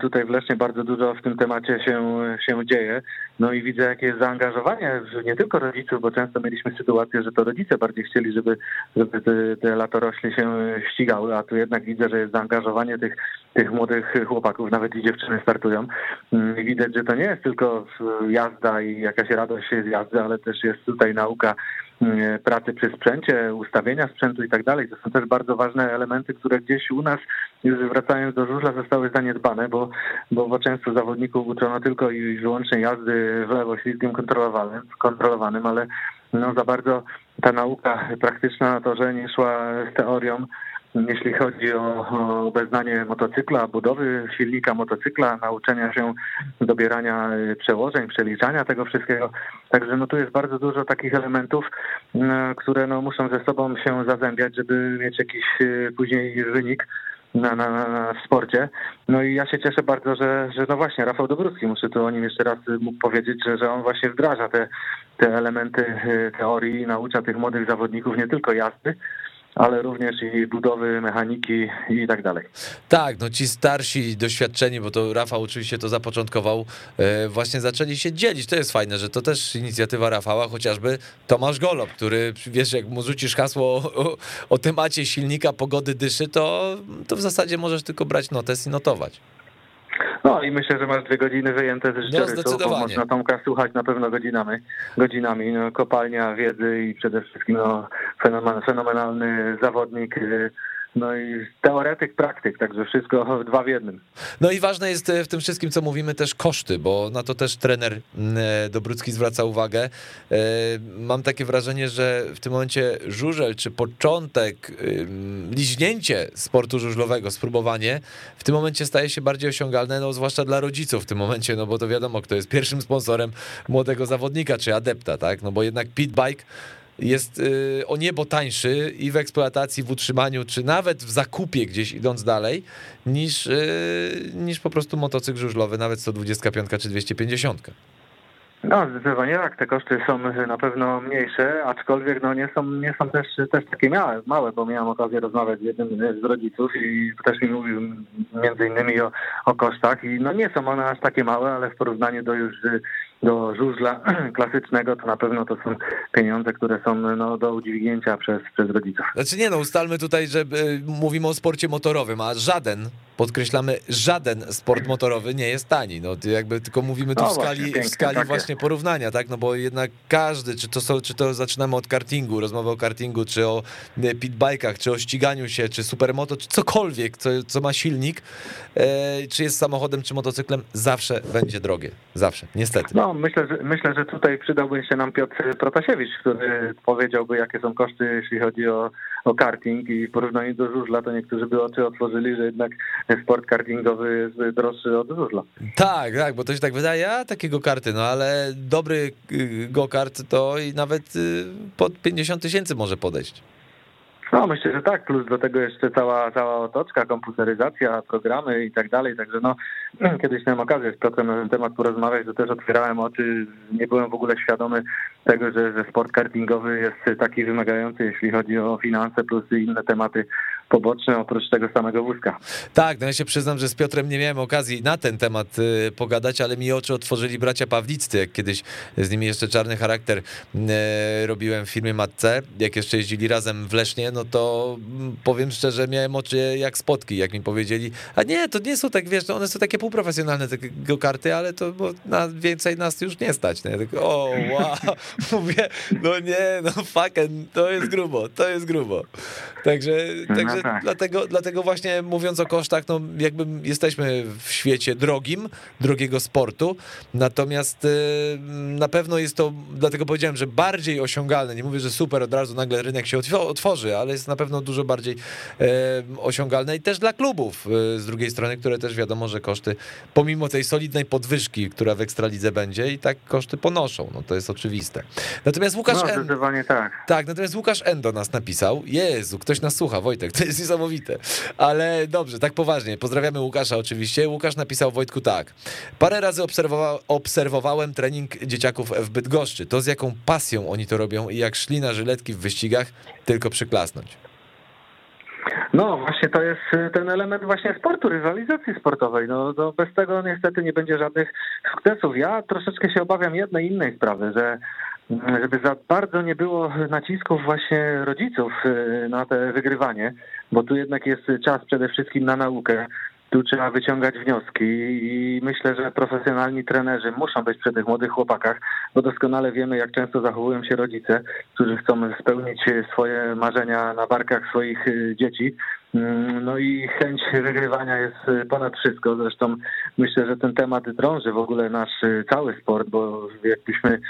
Speaker 2: Tutaj w Lesznie bardzo dużo w tym temacie się, się dzieje. No i widzę, jakie jest zaangażowanie nie tylko rodziców, bo często mieliśmy sytuację, że to rodzice bardziej chcieli, żeby, żeby te, te latorośle się ścigały, a tu jednak widzę, że jest zaangażowanie tych, tych młodych chłopaków, nawet i dziewczyny startują. I widać, że to nie jest tylko jazda i jakaś radość z jazdy, ale też jest tutaj nauka pracy przy sprzęcie, ustawienia sprzętu i tak dalej. To są też bardzo ważne elementy, które gdzieś u nas, już wracając do żużla, zostały zaniedbane, bo, bo często zawodników uczono tylko i wyłącznie jazdy w lewo ślizgiem kontrolowanym, kontrolowanym ale no za bardzo ta nauka praktyczna na torze nie szła z teorią, jeśli chodzi o obeznanie motocykla, budowy silnika motocykla, nauczenia się dobierania y, przełożeń, przeliczania tego wszystkiego. Także no tu jest bardzo dużo takich elementów, y, które no muszą ze sobą się zazębiać, żeby mieć jakiś y, później wynik. Na, na, na, sporcie. No i ja się cieszę bardzo, że, że no właśnie Rafał Dobruski, muszę tu o nim jeszcze raz mógł powiedzieć, że, że on właśnie wdraża te, te elementy teorii, naucza tych młodych zawodników nie tylko jazdy, ale również i budowy, mechaniki i tak dalej.
Speaker 1: Tak, no ci starsi, doświadczeni, bo to Rafał oczywiście to zapoczątkował, e, właśnie zaczęli się dzielić. To jest fajne, że to też inicjatywa Rafała, chociażby Tomasz Golob, który, wiesz, jak mu rzucisz hasło o, o temacie silnika, pogody, dyszy, to, to w zasadzie możesz tylko brać notes i notować.
Speaker 2: No i myślę, że masz dwie godziny wyjęte ze
Speaker 1: życiorysu,
Speaker 2: no, można Tomka słuchać na pewno godzinami. godzinami no, kopalnia wiedzy i przede wszystkim no, fenomen, fenomenalny zawodnik y, no i teoretyk, praktyk, także wszystko [LAUGHS] dwa w jednym.
Speaker 1: No i ważne jest e, w tym wszystkim, co mówimy, też koszty, bo na to też trener mm, e, Dobrucki zwraca uwagę. E, mam takie wrażenie, że w tym momencie żużel, czy początek, liźnięcie sportu żużlowego, spróbowanie, w tym momencie staje się bardziej osiągalne, no zwłaszcza dla rodziców w tym momencie, no bo to wiadomo, kto jest pierwszym sponsorem młodego zawodnika, czy adepta, tak? No bo jednak pitbike jest y, o niebo tańszy i w eksploatacji, w utrzymaniu, czy nawet w zakupie gdzieś idąc dalej, niż, y, niż po prostu motocykl żużlowy, nawet 125 czy 250.
Speaker 2: No, zdecydowanie tak. Te koszty są na pewno mniejsze, aczkolwiek no, nie, są, nie są też, też takie małe, małe, bo miałem okazję rozmawiać z jednym z rodziców i też mi mówił między innymi o, o kosztach i no nie są one aż takie małe, ale w porównaniu do już do żużla [CLEARS THROAT] klasycznego, to na pewno to są pieniądze, które są no, do udźwignięcia przez, przez rodziców.
Speaker 1: Znaczy nie no, ustalmy tutaj, że y, mówimy o sporcie motorowym, a żaden, podkreślamy, żaden sport motorowy nie jest tani. No jakby tylko mówimy tu no w skali, właśnie, w skali właśnie porównania, tak? No bo jednak każdy, czy to, są, czy to zaczynamy od kartingu, rozmowy o kartingu, czy o y, pitbajkach, czy o ściganiu się, czy supermoto, czy cokolwiek, co, co ma silnik, e, czy jest samochodem, czy motocyklem, zawsze będzie drogie. Zawsze, niestety.
Speaker 2: No, myślę, że, myślę, że tutaj przydałby się nam Piotr Protasiewicz, który powiedziałby, jakie są koszty, jeśli chodzi o, o karting i w porównaniu do żużla, to niektórzy by oczy otworzyli, że jednak sport kartingowy jest droższy od żużla.
Speaker 1: Tak, tak, bo to się tak wydaje, a takiego karty, no ale dobry y, go-kart to i nawet y, pod 50 tysięcy może podejść.
Speaker 2: No myślę, że tak, plus do tego jeszcze cała, cała otoczka, komputeryzacja, programy i tak dalej, także no [CLEARS THROAT] kiedyś miałem okazję z Piotrem na ten temat porozmawiać, to też otwierałem oczy, nie byłem w ogóle świadomy tego, że, że sport kartingowy jest taki wymagający, jeśli chodzi o finanse plus inne tematy poboczne oprócz tego samego wózka.
Speaker 1: Tak, no ja się przyznam, że z Piotrem nie miałem okazji na ten temat y, pogadać, ale mi oczy otworzyli bracia Pawliccy, jak kiedyś z nimi jeszcze czarny charakter y, robiłem w firmie Matce, jak jeszcze jeździli razem w Lesznie, no to mm, powiem szczerze, miałem oczy jak spotki, jak mi powiedzieli, a nie, to nie są tak, wiesz, no one są takie półprofesjonalne te karty, ale to bo na więcej nas już nie stać. No ja tak, o, wow, [LAUGHS] mówię, no nie, no fucking, to jest grubo, to jest grubo. Także, no także tak. dlatego, dlatego właśnie mówiąc o kosztach, no jakby jesteśmy w świecie drogim, drogiego sportu, natomiast y, na pewno jest to, dlatego powiedziałem, że bardziej osiągalne, nie mówię, że super, od razu nagle rynek się otworzy, ale jest na pewno dużo bardziej osiągalne i też dla klubów y, z drugiej strony, które też wiadomo, że koszty, pomimo tej solidnej podwyżki, która w Ekstralidze będzie i tak koszty ponoszą, no to jest oczywiste. Natomiast Łukasz
Speaker 2: no, N... tak.
Speaker 1: Tak, natomiast Łukasz N do nas napisał, Jezu, ktoś nas słucha, Wojtek, [LAUGHS] To [LAUGHS] jest niesamowite. Ale dobrze, tak poważnie. Pozdrawiamy Łukasza oczywiście. Łukasz napisał Wojtku tak. Parę razy obserwowa obserwowałem trening dzieciaków w Bydgoszczy. To z jaką pasją oni to robią i jak szli na żyletki w wyścigach, tylko przyklasnąć.
Speaker 2: No właśnie to jest y, ten element właśnie sportu, rywalizacji sportowej. No to bez tego niestety nie będzie żadnych sukcesów. Ja troszeczkę się obawiam jednej innej sprawy, że mm, żeby za bardzo nie było nacisków właśnie rodziców y, na te wygrywanie, bo tu jednak jest czas przede wszystkim na naukę tu trzeba wyciągać wnioski i myślę, że profesjonalni trenerzy muszą być przy tych młodych chłopakach, bo doskonale wiemy, jak często zachowują się rodzice, którzy chcą spełnić swoje marzenia na barkach swoich y, dzieci. Mm, no i chęć wygrywania jest ponad wszystko. Zresztą myślę, że ten temat drąży w ogóle nasz y, cały sport, bo jakbyśmy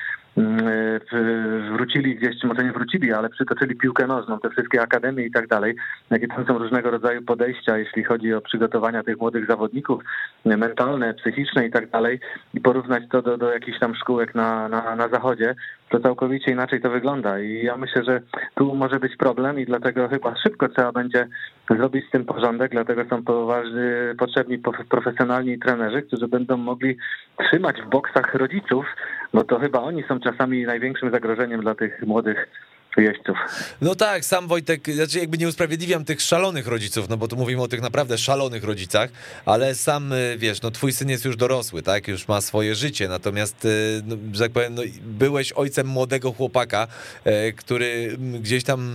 Speaker 2: wrócili gdzieś, czy może nie wrócili, ale przytoczyli piłkę nożną, te wszystkie akademie i tak dalej, jakie tam są różnego rodzaju podejścia, jeśli chodzi o przygotowania tych młodych zawodników, mentalne, psychiczne i tak dalej, i porównać to do, do jakichś tam szkółek na, na, na zachodzie, to całkowicie inaczej to wygląda. I ja myślę, że tu może być problem i dlatego chyba szybko trzeba będzie zrobić z tym porządek, dlatego są poważni, potrzebni profesjonalni trenerzy, którzy będą mogli trzymać w boksach rodziców, bo to chyba oni są czasami największym zagrożeniem dla tych młodych jeźdźców.
Speaker 1: No tak, sam Wojtek, znaczy jakby nie usprawiedliwiam tych szalonych rodziców, no bo tu mówimy o tych naprawdę szalonych rodzicach, ale sam, y, wiesz, no twój syn jest już dorosły, tak, już ma swoje życie, natomiast, y, no, że tak powiem, no, byłeś ojcem młodego chłopaka, e, który gdzieś tam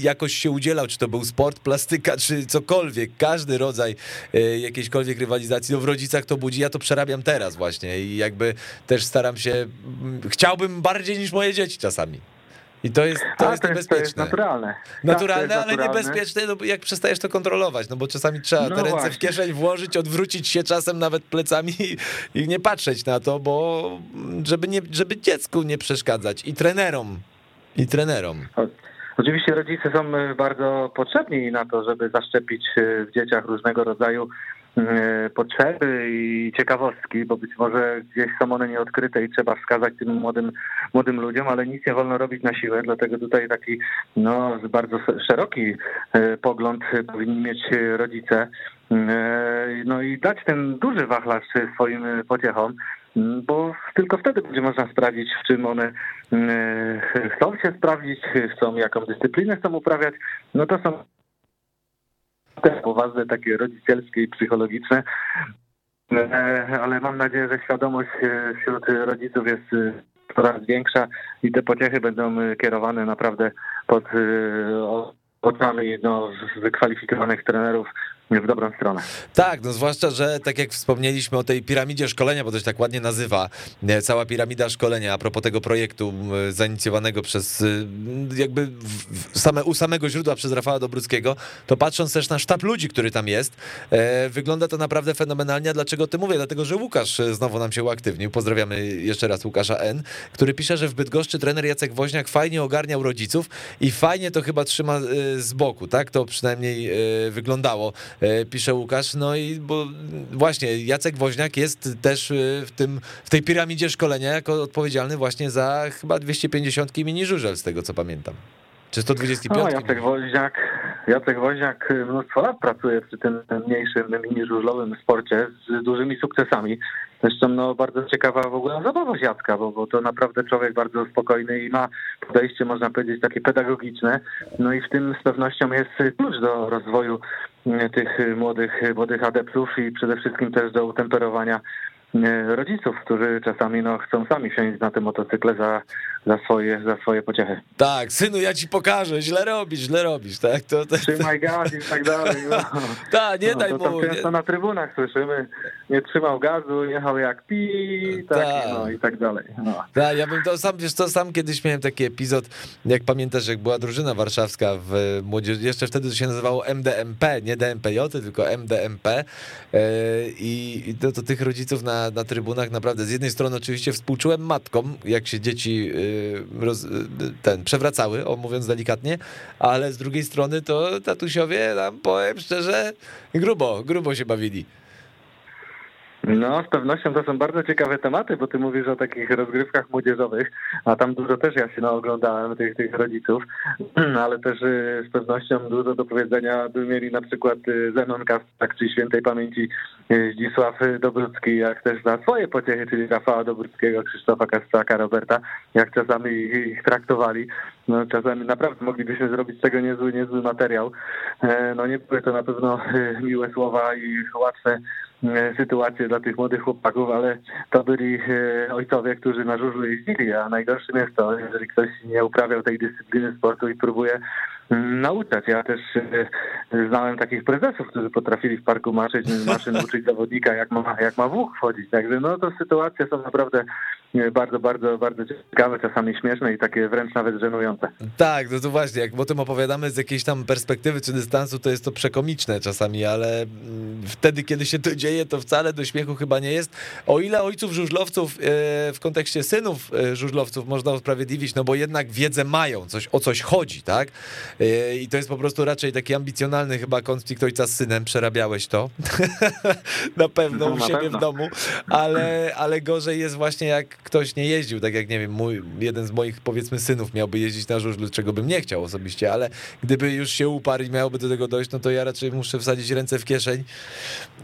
Speaker 1: jakoś się udzielał, czy to był sport, plastyka, czy cokolwiek, każdy rodzaj e, jakiejśkolwiek rywalizacji, no w rodzicach to budzi, ja to przerabiam teraz właśnie i jakby też staram się, chciałbym bardziej niż moje dzieci czasami. I to jest, to
Speaker 2: A,
Speaker 1: jest
Speaker 2: to
Speaker 1: niebezpieczne.
Speaker 2: Jest, to jest naturalne.
Speaker 1: Naturalne,
Speaker 2: tak,
Speaker 1: ale
Speaker 2: naturalne.
Speaker 1: niebezpieczne, no, jak przestajesz to kontrolować, no bo czasami trzeba
Speaker 2: No
Speaker 1: te ręce
Speaker 2: właśnie.
Speaker 1: w kieszeń włożyć, odwrócić się czasem nawet plecami i, i nie patrzeć na to, bo żeby, nie, żeby dziecku nie przeszkadzać i trenerom, i trenerom.
Speaker 2: Oczywiście rodzice są e, bardzo potrzebni na to, żeby zaszczepić e, w dzieciach różnego rodzaju potrzeby i ciekawostki, bo być może gdzieś są one nieodkryte i trzeba wskazać tym młodym, młodym ludziom, ale nic nie wolno robić na siłę, dlatego tutaj taki no, bardzo szeroki e, pogląd powinni mieć rodzice. E, No i dać ten duży wachlarz swoim pociechom, bo tylko wtedy będzie można sprawdzić, w czym one e, chcą się sprawdzić, chcą jaką dyscyplinę chcą uprawiać. No to są te poważne, takie rodzicielskie i psychologiczne. E, Ale mam nadzieję, że świadomość e, wśród rodziców jest e, coraz większa i te pociechy będą kierowane naprawdę pod oczami no, wykwalifikowanych trenerów w dobrą stronę.
Speaker 1: Tak, no zwłaszcza, że tak jak wspomnieliśmy o tej piramidzie szkolenia, bo to się tak ładnie nazywa, e, cała piramida szkolenia, a propos tego projektu zainicjowanego przez y, jakby same, u samego źródła przez Rafała Dobruckiego, to patrząc też na sztab ludzi, który tam jest, e, wygląda to naprawdę fenomenalnie. Dlaczego o tym mówię? Dlatego, że Łukasz e, znowu nam się uaktywnił. Pozdrawiamy jeszcze raz Łukasza N., który pisze, że w Bydgoszczy trener Jacek Woźniak fajnie ogarniał rodziców i fajnie to chyba trzyma e, z boku, tak? To przynajmniej e, wyglądało e, pisze Łukasz. No i bo właśnie Jacek Woźniak jest też e, w, tym, w tej piramidzie szkolenia jako odpowiedzialny właśnie za chyba 250 mini żużel, z tego co pamiętam. Czy 125?
Speaker 2: No, Jacek Woźniak, Jacek Woźniak mnóstwo lat pracuje przy tym mniejszym mini żużlowym sporcie z dużymi sukcesami. Zresztą no, bardzo ciekawa w ogóle zabawa Jacka, bo, bo to naprawdę człowiek bardzo spokojny i ma podejście, można powiedzieć, takie pedagogiczne. No i w tym z pewnością jest klucz do rozwoju e, tych młodych, młodych adeptów i przede wszystkim też do utemperowania rodziców, którzy czasami no, chcą sami wsiąść na te motocykle za, za, swoje, za swoje pociechy.
Speaker 1: Tak, synu, ja ci pokażę, źle robisz, źle robisz, tak? To, to,
Speaker 2: Trzymaj gaz i tak dalej. No. [LAUGHS]
Speaker 1: Ta, nie
Speaker 2: No,
Speaker 1: daj
Speaker 2: to tam
Speaker 1: mu.
Speaker 2: często
Speaker 1: Nie,
Speaker 2: na trybunach słyszymy, nie trzymał gazu, jechał jak pi, tak,
Speaker 1: Tak.
Speaker 2: no i tak dalej. No.
Speaker 1: tak, ja bym to sam, wiesz co, sam kiedyś miałem taki epizod, jak pamiętasz, jak była drużyna warszawska w młodzieży, jeszcze wtedy to się nazywało MDMP, nie DMPJ, tylko MDMP e, i to, to tych rodziców na, na trybunach naprawdę, z jednej strony oczywiście współczułem matkom, jak się dzieci e, roz, e, ten, przewracały, o mówiąc delikatnie, ale z drugiej strony to tatusiowie, tam powiem szczerze, grubo, grubo się bawili.
Speaker 2: No, z pewnością to są bardzo ciekawe tematy, bo ty mówisz o takich rozgrywkach młodzieżowych, a tam dużo też ja się no, oglądałem tych, tych rodziców, [CLEARS THROAT] ale też y, z pewnością dużo do powiedzenia by mieli na przykład y, Zenon Kastak, czy świętej pamięci y, Zdzisław Dobrucki, jak też za swoje pociechy, czyli Rafała Dobruckiego, Krzysztofa Kastaka, Roberta, jak czasami ich traktowali. No, czasami naprawdę moglibyśmy zrobić z tego niezły, niezły materiał. E, no nie były to na pewno miłe słowa i łatwe sytuację dla tych młodych chłopaków, ale to byli e, ojcowie, którzy na żużlu jeździli, a najgorszym jest to, jeżeli ktoś nie uprawiał tej dyscypliny sportu i próbuje mm, nauczać. Ja też e, znałem takich prezesów, którzy potrafili w parku maszyć, maszyn uczyć zawodnika, jak ma, jak ma w łuk wchodzić. Także no to sytuacje są naprawdę bardzo, bardzo, bardzo ciekawe, czasami śmieszne i takie wręcz nawet żenujące.
Speaker 1: Tak, no to właśnie, jak o tym opowiadamy z jakiejś tam perspektywy czy dystansu, to jest to przekomiczne czasami, ale mm, wtedy, kiedy się to dzieje, to wcale do śmiechu chyba nie jest. O ile ojców żużlowców e, w kontekście synów e, żużlowców można usprawiedliwić, no bo jednak wiedzę mają, coś, o coś chodzi, tak? E, I to jest po prostu raczej taki ambicjonalny chyba konflikt ojca z synem, przerabiałeś to [LAUGHS] na pewno no, u siebie pewno. w domu, ale, ale gorzej jest właśnie jak ktoś nie jeździł, tak jak nie wiem, mój, jeden z moich powiedzmy synów miałby jeździć na żużlu, czego bym nie chciał osobiście, ale gdyby już się uparł i miałoby do tego dojść, no to ja raczej muszę wsadzić ręce w kieszeń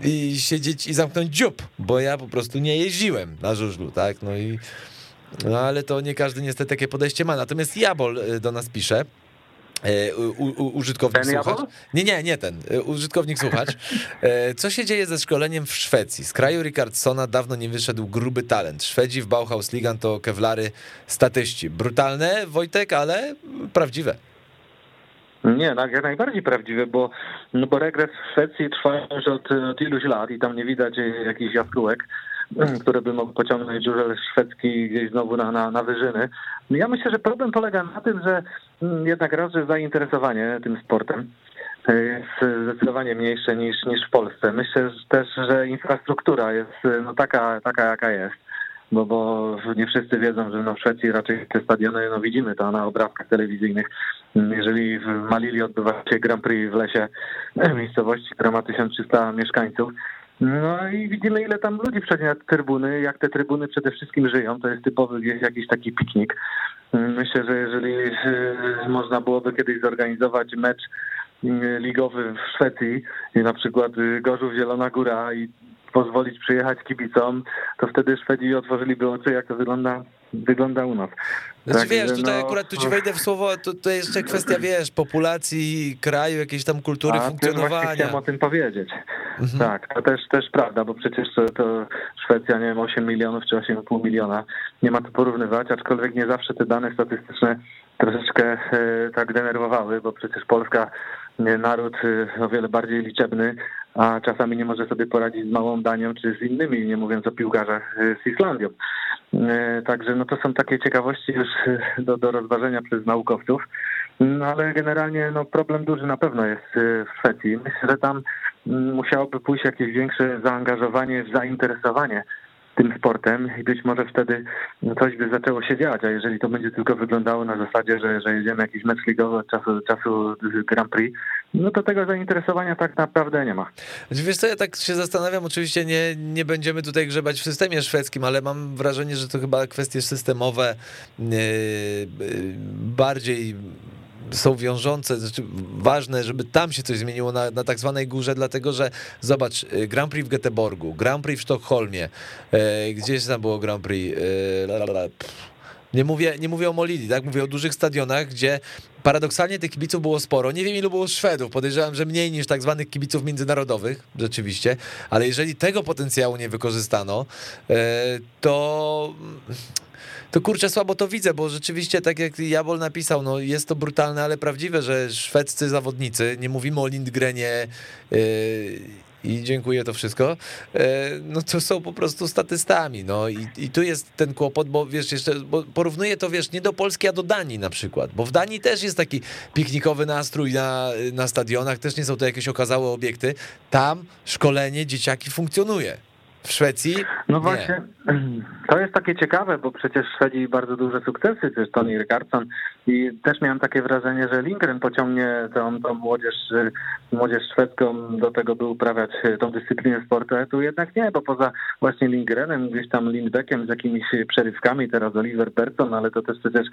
Speaker 1: i siedzieć i zamknąć dziób, bo ja po prostu nie jeździłem na żużlu, tak, no i no ale to nie każdy niestety takie podejście ma. Natomiast Jabol y, do nas pisze, u, u, użytkownik ten słuchacz. Nie, nie, nie ten. E, użytkownik słuchacz. E, co się dzieje ze szkoleniem w Szwecji? Z kraju Ricardsona dawno nie wyszedł gruby talent. Szwedzi w Bauhaus Ligan to kewlary statyści. Brutalne, Wojtek, ale prawdziwe.
Speaker 2: Nie, tak, jak najbardziej prawdziwe, bo, no bo regres w Szwecji trwa już od, od iluś lat i tam nie widać jakichś jaskółek. [CLEARS THROAT] które by mogły pociągnąć żużel szwedzki gdzieś znowu na, na, na wyżyny. Ja myślę, że problem polega na tym, że mm, jednak raz, że zainteresowanie tym sportem jest zdecydowanie mniejsze niż, niż w Polsce. Myślę też, że infrastruktura jest no, taka, taka, jaka jest. Bo, bo nie wszyscy wiedzą, że no w Szwecji raczej te stadiony, no widzimy to na obrazkach telewizyjnych. Jeżeli w Malili odbywa się Grand Prix w lesie miejscowości, która ma 1300 mieszkańców, no i widzimy, ile tam ludzi wszedł na trybuny, jak te trybuny przede wszystkim żyją. To jest typowy jakiś taki piknik. Myślę, że jeżeli e, można byłoby kiedyś zorganizować mecz e, ligowy w Szwecji, na przykład e, Gorzów Zielona Góra i pozwolić przyjechać kibicom, to wtedy Szwedzi otworzyliby oczy, jak to wygląda wygląda u nas.
Speaker 1: Znaczy tak, wiesz, tutaj no, akurat tu ci wejdę w słowo, to, to jeszcze kwestia, [CLEARS THROAT] wiesz, populacji kraju, jakiejś tam kultury a, funkcjonowania.
Speaker 2: Chciałem o tym powiedzieć. Mhm. Tak, to też, też prawda, bo przecież to, to Szwecja, nie wiem, 8 milionów czy 8,5 miliona, nie ma to porównywać, aczkolwiek nie zawsze te dane statystyczne troszeczkę e, tak denerwowały, bo przecież Polska naród e, o wiele bardziej liczebny, a czasami nie może sobie poradzić z małą Danią czy z innymi, nie mówiąc o piłkarzach e, z Islandią. Także no to są takie ciekawości już do, do rozważenia przez naukowców. No ale generalnie no, problem duży na pewno jest w Szwecji. Myślę, że tam mm, musiałoby pójść jakieś większe zaangażowanie, zainteresowanie tym sportem i być może wtedy coś by zaczęło się dziać, a jeżeli to będzie tylko wyglądało na zasadzie, że, że jedziemy jakiś mecz ligowy od czasu, czasu Grand Prix, no to tego zainteresowania tak naprawdę nie ma.
Speaker 1: Znaczy, wiesz co, ja tak się zastanawiam, oczywiście nie, nie będziemy tutaj grzebać w systemie szwedzkim, ale mam wrażenie, że to chyba kwestie systemowe yy, bardziej są wiążące, znaczy ważne, żeby tam się coś zmieniło na, na tak zwanej górze, dlatego że zobacz, y, Grand Prix w Göteborgu, Grand Prix w Sztokholmie, e, gdzieś tam było Grand Prix, e, nie mówię, nie mówię o Molili, tak? Mówię o dużych stadionach, gdzie paradoksalnie tych kibiców było sporo. Nie wiem, ilu było Szwedów. Podejrzewam, że mniej niż tak zwanych kibiców międzynarodowych, rzeczywiście. Ale jeżeli tego potencjału nie wykorzystano, to to kurczę, słabo to widzę, bo rzeczywiście, tak jak Jabol napisał, no jest to brutalne, ale prawdziwe, że szwedzcy zawodnicy, nie mówimy o Lindgrenie yy, i dziękuję to wszystko, yy, no to są po prostu statystami, no i, i tu jest ten kłopot, bo wiesz, jeszcze bo porównuję to, wiesz, nie do Polski, a do Danii na przykład, bo w Danii też jest taki piknikowy nastrój na, na stadionach, też nie są to jakieś okazałe obiekty, tam szkolenie dzieciaki funkcjonuje. W Szwecji?
Speaker 2: No właśnie, [CLEARS THROAT] to jest takie ciekawe, bo przecież Szwedzi bardzo duże sukcesy, też Tony Rickardsson i też miałem takie wrażenie, że Lindgren pociągnie tą, tą młodzież, młodzież szwedzką do tego, by uprawiać tą dyscyplinę sportu, ale tu jednak nie, bo poza właśnie Lindgrenem, gdzieś tam Lindbeckiem z jakimiś przerywkami, teraz Oliver Berton, ale to też przecież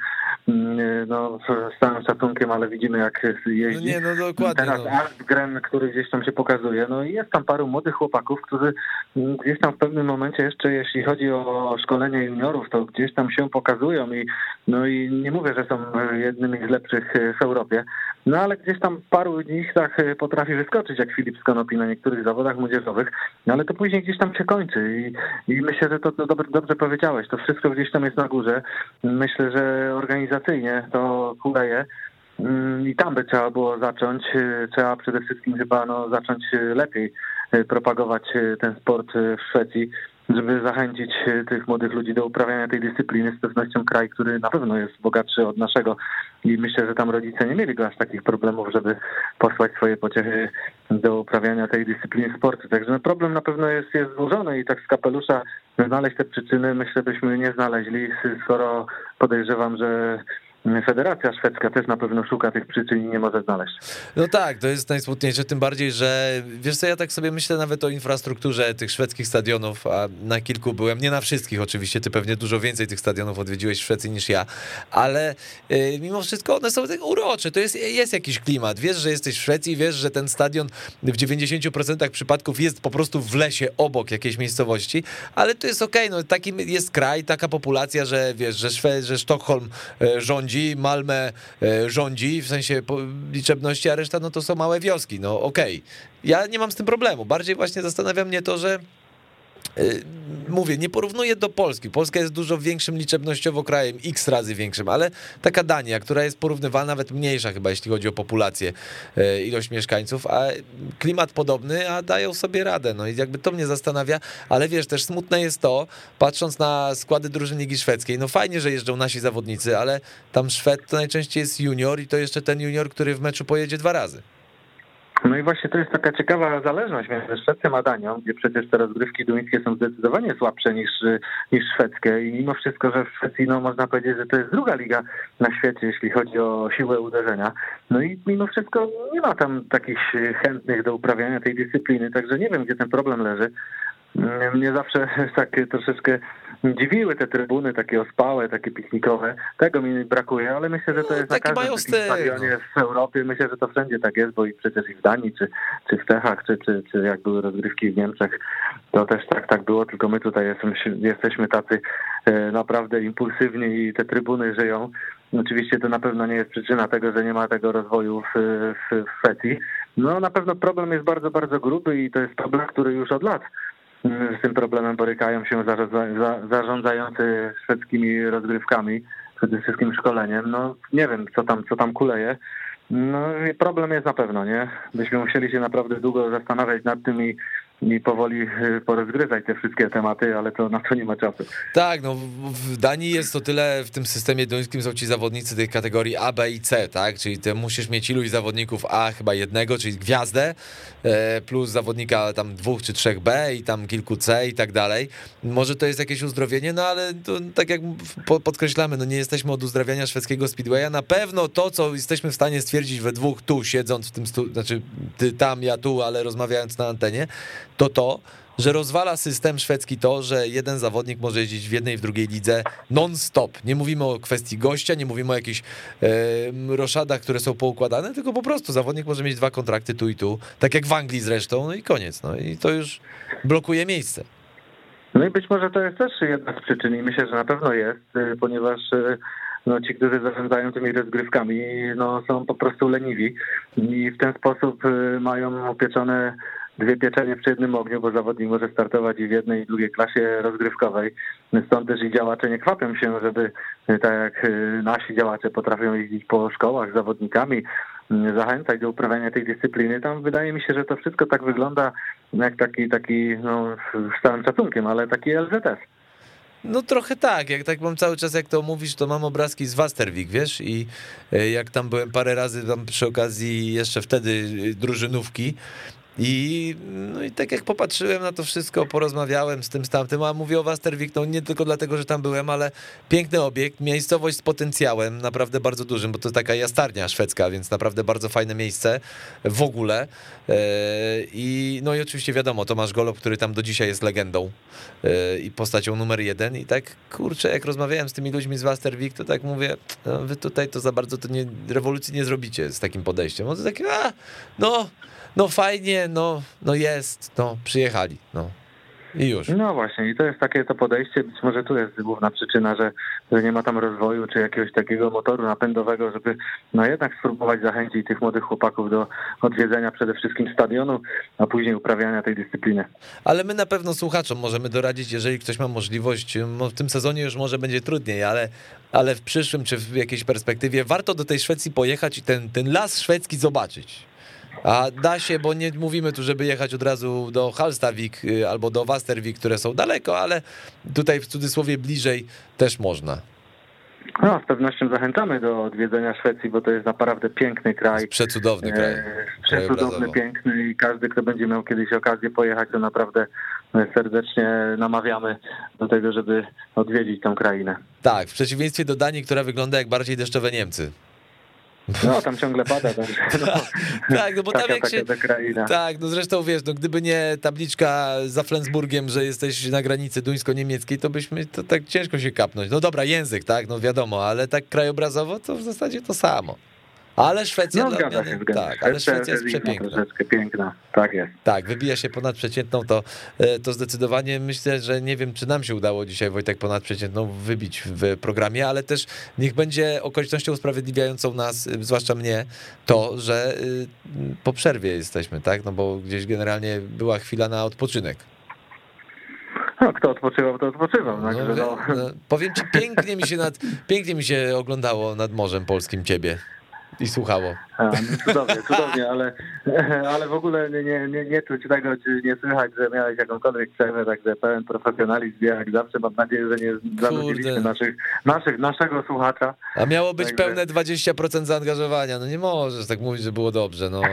Speaker 2: mm, no, z całym szacunkiem, ale widzimy jak jeździ.
Speaker 1: No nie, no dokładnie.
Speaker 2: Teraz
Speaker 1: no.
Speaker 2: Artgren, który gdzieś tam się pokazuje, no i jest tam paru młodych chłopaków, którzy gdzieś tam w pewnym momencie jeszcze, jeśli chodzi o szkolenie juniorów, to gdzieś tam się pokazują i no i nie mówię, że są jednymi z lepszych w Europie, no ale gdzieś tam paru nich tak potrafi wyskoczyć, jak Filip Skonopi na niektórych zawodach młodzieżowych, no ale to później gdzieś tam się kończy i, i myślę, że to, to dobrze, dobrze powiedziałeś, to wszystko gdzieś tam jest na górze. Myślę, że organizacyjnie to kuleje. I tam by trzeba było zacząć. Trzeba przede wszystkim chyba no, zacząć lepiej propagować ten sport w Szwecji, żeby zachęcić tych młodych ludzi do uprawiania tej dyscypliny. Z pewnością kraj, który na pewno jest bogatszy od naszego i myślę, że tam rodzice nie mieli aż takich problemów, żeby posłać swoje pociechy do uprawiania tej dyscypliny sportu. Także no, problem na pewno jest, jest złożony i tak z kapelusza znaleźć te przyczyny myślę byśmy nie znaleźli, skoro podejrzewam, że Federacja Szwedzka też na pewno szuka tych przyczyn i nie może znaleźć.
Speaker 1: No tak, to jest najsmutniejsze, tym bardziej, że wiesz co, ja tak sobie myślę nawet o infrastrukturze tych szwedzkich stadionów, a na kilku byłem, nie na wszystkich oczywiście, ty pewnie dużo więcej tych stadionów odwiedziłeś w Szwecji niż ja, ale y, mimo wszystko one są tak urocze, to jest, jest jakiś klimat, wiesz, że jesteś w Szwecji, wiesz, że ten stadion w 90% przypadków jest po prostu w lesie obok jakiejś miejscowości, ale to jest okej, okay, no taki jest kraj, taka populacja, że wiesz, że, Szwe że Sztokholm y, rządzi, rządzi, Malmę e, rządzi, w sensie liczebności, a reszta no to są małe wioski, no okej. Okay. Ja nie mam z tym problemu, bardziej właśnie zastanawia mnie to, że mówię, nie porównuję do Polski. Polska jest dużo większym liczebnościowo krajem, x razy większym, ale taka Dania, która jest porównywalna, nawet mniejsza chyba, jeśli chodzi o populację, e, ilość mieszkańców, a klimat podobny, a dają sobie radę. No i jakby to mnie zastanawia, ale wiesz, też smutne jest to, patrząc na składy drużyny Ligi Szwedzkiej, no fajnie, że jeżdżą nasi zawodnicy, ale tam Szwed to najczęściej jest junior i to jeszcze ten junior, który w meczu pojedzie dwa razy.
Speaker 2: No i właśnie to jest taka ciekawa zależność między Szwecją a Danią, gdzie przecież te rozgrywki duńskie są zdecydowanie słabsze niż, niż szwedzkie i mimo wszystko, że w Szwecji no, można powiedzieć, że to jest druga liga na świecie, jeśli chodzi o siłę uderzenia. No i mimo wszystko nie ma tam takich chętnych do uprawiania tej dyscypliny, także nie wiem, gdzie ten problem leży. Mnie zawsze [LAUGHS] tak troszeczkę dziwiły te trybuny, takie ospałe, takie piknikowe. Tego mi brakuje, ale myślę, że to no, jest na każdym stadionie w Europie. Myślę, że to wszędzie tak jest, bo i przecież i w Danii, czy, czy w Czechach, czy, czy, czy jak były rozgrywki w Niemczech, to też tak, tak było, tylko my tutaj jesteśmy, jesteśmy tacy e, naprawdę impulsywni i te trybuny żyją. Oczywiście to na pewno nie jest przyczyna tego, że nie ma tego rozwoju w, w, w Szwecji. No na pewno problem jest bardzo, bardzo gruby i to jest problem, który już od lat z tym problemem borykają się zarządzający szwedzkimi rozgrywkami, przede wszystkim szkoleniem. No nie wiem, co tam, co tam kuleje. No problem jest na pewno, nie? Byśmy musieli się naprawdę długo zastanawiać nad tym i i powoli y, porozgryzać te wszystkie tematy, ale to na to nie ma czasu.
Speaker 1: Tak, no w Danii jest to tyle, w tym systemie duńskim są ci zawodnicy tych kategorii A, B i C, tak? Czyli ty musisz mieć iluś zawodników A, chyba jednego, czyli gwiazdę, e, plus zawodnika tam dwóch czy trzech B i tam kilku C i tak dalej. Może to jest jakieś uzdrowienie, no ale to, tak jak podkreślamy, no nie jesteśmy od uzdrawiania szwedzkiego speedwaya. Na pewno to, co jesteśmy w stanie stwierdzić we dwóch tu, siedząc w tym, stu, znaczy ty tam, ja tu, ale rozmawiając na antenie, to to, że rozwala system szwedzki to, że jeden zawodnik może jeździć w jednej i w drugiej lidze non-stop. Nie mówimy o kwestii gościa, nie mówimy o jakichś e, roszadach, które są poukładane, tylko po prostu zawodnik może mieć dwa kontrakty tu i tu, tak jak w Anglii zresztą, no i koniec. No i to już blokuje miejsce.
Speaker 2: No i być może to jest też jedna z przyczyn i myślę, że na pewno jest, y, ponieważ y, no, ci, którzy zarządzają tymi rozgrywkami, no, są po prostu leniwi i w ten sposób y, mają opieczone dwie pieczenie przy jednym ogniu, bo zawodnik może startować i w jednej i drugiej klasie rozgrywkowej. Stąd też i działacze nie kwapią się, żeby tak jak y, nasi działacze potrafią jeździć po szkołach z zawodnikami, zachęcać do uprawiania tej dyscypliny. Tam wydaje mi się, że to wszystko tak wygląda jak taki, taki no, z całym szacunkiem, ale taki LZS.
Speaker 1: No trochę tak, jak tak mam cały czas, jak to mówisz, to mam obrazki z Wasterwik, wiesz, i y, jak tam byłem parę razy tam przy okazji jeszcze wtedy drużynówki, I, no i tak jak popatrzyłem na to wszystko, porozmawiałem z tym, z tamtym, a mówię o Wastervik, no nie tylko dlatego, że tam byłem, ale piękny obiekt, miejscowość z potencjałem, naprawdę bardzo dużym, bo to taka jastarnia szwedzka, więc naprawdę bardzo fajne miejsce w ogóle. E, I no i oczywiście wiadomo, Tomasz Golob, który tam do dzisiaj jest legendą e, i postacią numer jeden. I tak, kurczę, jak rozmawiałem z tymi ludźmi z Wastervik, to tak mówię, no, wy tutaj to za bardzo to nie, rewolucji nie zrobicie z takim podejściem. No to takie, a, no no fajnie, no, no jest, no przyjechali, no. I już.
Speaker 2: No właśnie, i to jest takie to podejście. Być może tu jest główna przyczyna, że, że nie ma tam rozwoju czy jakiegoś takiego motoru napędowego, żeby no jednak spróbować zachęcić tych młodych chłopaków do odwiedzenia przede wszystkim stadionu, a później uprawiania tej dyscypliny.
Speaker 1: Ale my na pewno słuchaczom możemy doradzić, jeżeli ktoś ma możliwość, w tym sezonie już może będzie trudniej, ale, ale w przyszłym czy w jakiejś perspektywie warto do tej Szwecji pojechać i ten, ten las szwedzki zobaczyć. A da się, bo nie mówimy tu, żeby jechać od razu do Halstavik y, albo do Wastervik, które są daleko, ale tutaj w cudzysłowie bliżej też można.
Speaker 2: No, z pewnością zachęcamy do odwiedzenia Szwecji, bo to jest naprawdę piękny kraj.
Speaker 1: Przecudowny kraj.
Speaker 2: E, przecudowny, piękny i każdy, kto będzie miał kiedyś okazję pojechać, to naprawdę serdecznie namawiamy do tego, żeby odwiedzić tę krainę.
Speaker 1: Tak, w przeciwieństwie do Danii, która wygląda jak bardziej deszczowe Niemcy.
Speaker 2: No, tam ciągle pada. Także, [LAUGHS] no,
Speaker 1: tak, no bo tam jak się... Tak, no zresztą wiesz, no gdyby nie tabliczka za Flensburgiem, że jesteś na granicy duńsko-niemieckiej, to byśmy, to tak ciężko się kapnąć. No dobra, język, tak, no wiadomo, ale tak krajobrazowo to w zasadzie to samo. Ale Szwecja
Speaker 2: no, zgadza się,
Speaker 1: tak, ale Szwecja jest przepiękna.
Speaker 2: Troszeczkę piękna, tak jest.
Speaker 1: Tak, wybija się ponad przeciętną, to, e, to zdecydowanie myślę, że nie wiem, czy nam się udało dzisiaj Wojtek ponad przeciętną wybić w programie, ale też niech będzie okolicznością usprawiedliwiającą nas, e, zwłaszcza mnie, to, że e, po przerwie jesteśmy, tak? No bo gdzieś generalnie była chwila na odpoczynek.
Speaker 2: No, kto odpoczywał, to odpoczywał. No,
Speaker 1: no, no, powiem ci, pięknie mi się nad, pięknie mi się oglądało nad Morzem Polskim ciebie i słuchało.
Speaker 2: A, no cudownie, cudownie, ale, [LAUGHS] ale w ogóle nie, nie, nie czuć tego, czy nie słychać, że miałeś jakąkolwiek przerwę, także pełen profesjonalizm, jak zawsze. Mam nadzieję, że nie zanudziliśmy naszych, naszych, naszego słuchacza.
Speaker 1: A miało być także... pełne 20% zaangażowania. No nie możesz tak mówić, że było dobrze. No. [LAUGHS]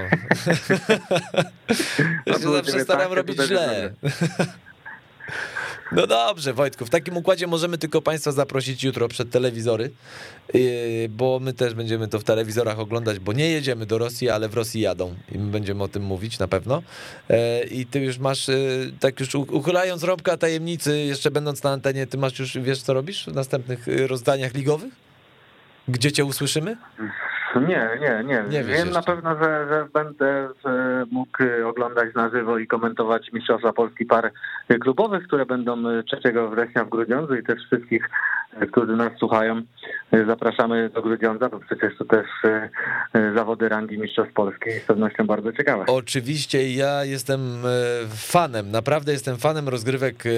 Speaker 1: ja się zawsze staram robić źle. No dobrze, Wojtku, w takim układzie możemy tylko Państwa zaprosić jutro przed telewizory, yy, bo my też będziemy to w telewizorach oglądać, bo nie jedziemy do Rosji, ale w Rosji jadą i my będziemy o tym mówić na pewno. Yy, I ty już masz, yy, tak już uchylając rąbka tajemnicy, jeszcze będąc na antenie, ty masz już, wiesz co robisz w następnych rozdaniach ligowych? Gdzie cię usłyszymy?
Speaker 2: Nie, nie, nie. nie Wiem na pewno, że, że będę mógł oglądać na żywo i komentować Mistrzostwa Polski par klubowych, które będą 3 września w Grudziądzu i też wszystkich, którzy nas słuchają, zapraszamy do Grudziądza, bo przecież to też e, zawody rangi Mistrzostw Polski z pewnością bardzo ciekawe.
Speaker 1: Oczywiście ja jestem e, fanem, naprawdę jestem fanem rozgrywek e,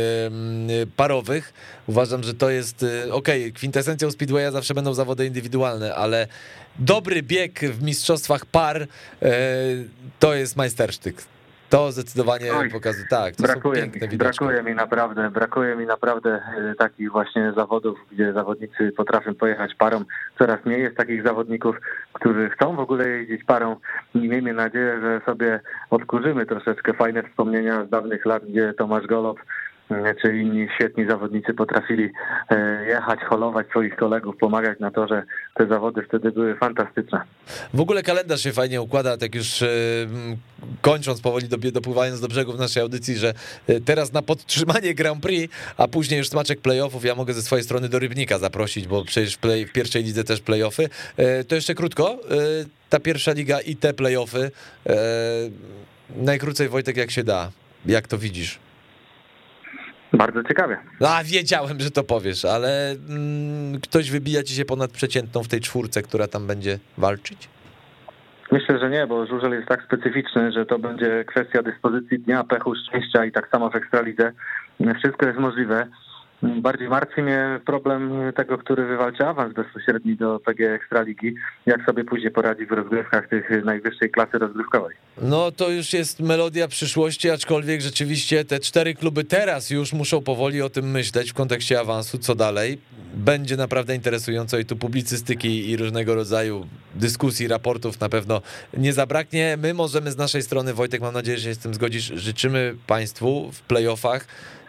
Speaker 1: parowych. Uważam, że to jest, okej, okay, kwintesencją Speedwaya zawsze będą zawody indywidualne, ale dobry bieg w mistrzostwach par e, to jest majstersztyk. To zdecydowanie Oj, pokazuje, tak, to brakuje, mi,
Speaker 2: brakuje mi naprawdę, brakuje mi naprawdę e, takich właśnie zawodów, gdzie zawodnicy potrafią pojechać parą. Coraz mniej jest takich zawodników, którzy chcą w ogóle jeździć parą i miejmy nadzieję, że sobie odkurzymy troszeczkę fajne wspomnienia z dawnych lat, gdzie Tomasz Golob czy inni świetni zawodnicy potrafili e, jechać, holować swoich kolegów, pomagać na to, że te zawody wtedy były fantastyczne.
Speaker 1: W ogóle kalendarz się fajnie układa, tak już e, kończąc powoli, dopływając do brzegów naszej audycji, że e, teraz na podtrzymanie Grand Prix, a później już smaczek playoffów, ja mogę ze swojej strony do Rybnika zaprosić, bo przecież play, w pierwszej lidze też playoffy. To jeszcze krótko, ta pierwsza liga i te playoffy. Najkrócej Wojtek jak się da. Jak to widzisz?
Speaker 2: Bardzo ciekawie.
Speaker 1: A wiedziałem, że to powiesz, ale mm, ktoś wybija ci się ponad przeciętną w tej czwórce, która tam będzie walczyć?
Speaker 2: Myślę, że nie, bo żużel jest tak specyficzny, że to będzie kwestia dyspozycji dnia, pechu, szczęścia i tak samo w Ekstralidze. Wszystko jest możliwe. Bardziej martwi mnie problem tego, który wywalczy awans bezpośredni do PG Ekstraligi, jak sobie później poradzi w rozgrywkach tych najwyższej klasy rozgrywkowej.
Speaker 1: No to już jest melodia przyszłości, aczkolwiek rzeczywiście te cztery kluby teraz już muszą powoli o tym myśleć w kontekście awansu, co dalej. Będzie naprawdę interesująco i tu publicystyki i różnego rodzaju dyskusji, raportów na pewno nie zabraknie. My możemy z naszej strony, Wojtek, mam nadzieję, że się z tym zgodzisz, życzymy Państwu w playoffach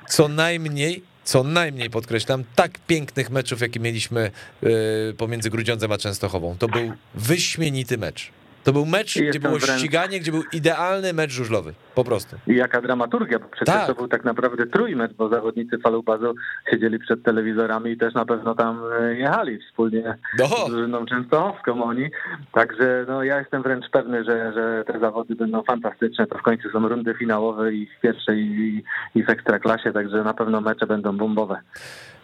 Speaker 1: co najmniej co najmniej podkreślam, tak pięknych meczów, jakie mieliśmy yy, pomiędzy Grudziądzem a Częstochową. To był wyśmienity mecz. To był mecz, gdzie było wręcz... ściganie, gdzie był idealny mecz żużlowy. Po prostu.
Speaker 2: I jaka dramaturgia, bo przecież tak. to był tak naprawdę trójmecz, bo zawodnicy Falubazu siedzieli przed telewizorami i też na pewno tam e, jechali wspólnie no. z drużyną częstochowską oni. Także no, ja jestem wręcz pewny, że, że te zawody będą fantastyczne. To w końcu są rundy finałowe i w pierwszej i, i w ekstraklasie, także na pewno mecze będą bombowe.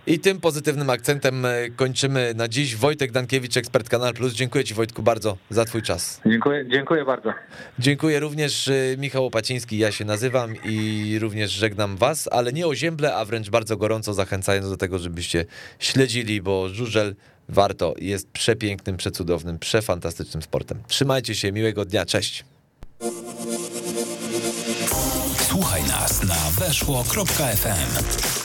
Speaker 1: I tym pozytywnym akcentem e, kończymy na dziś. Wojtek Dankiewicz, ekspert Kanal Plus. Dziękuję Ci Wojtku bardzo za Twój czas.
Speaker 2: Dziękuję, dziękuję bardzo.
Speaker 1: Dziękuję również e, Michał Opaciński, ja się nazywam i również żegnam Was, ale nie o ziemble, a wręcz bardzo gorąco zachęcając do tego, żebyście śledzili, bo żużel warto, jest przepięknym, przecudownym, przefantastycznym sportem. Trzymajcie się, miłego dnia, cześć. Słuchaj nas na weszło.fm.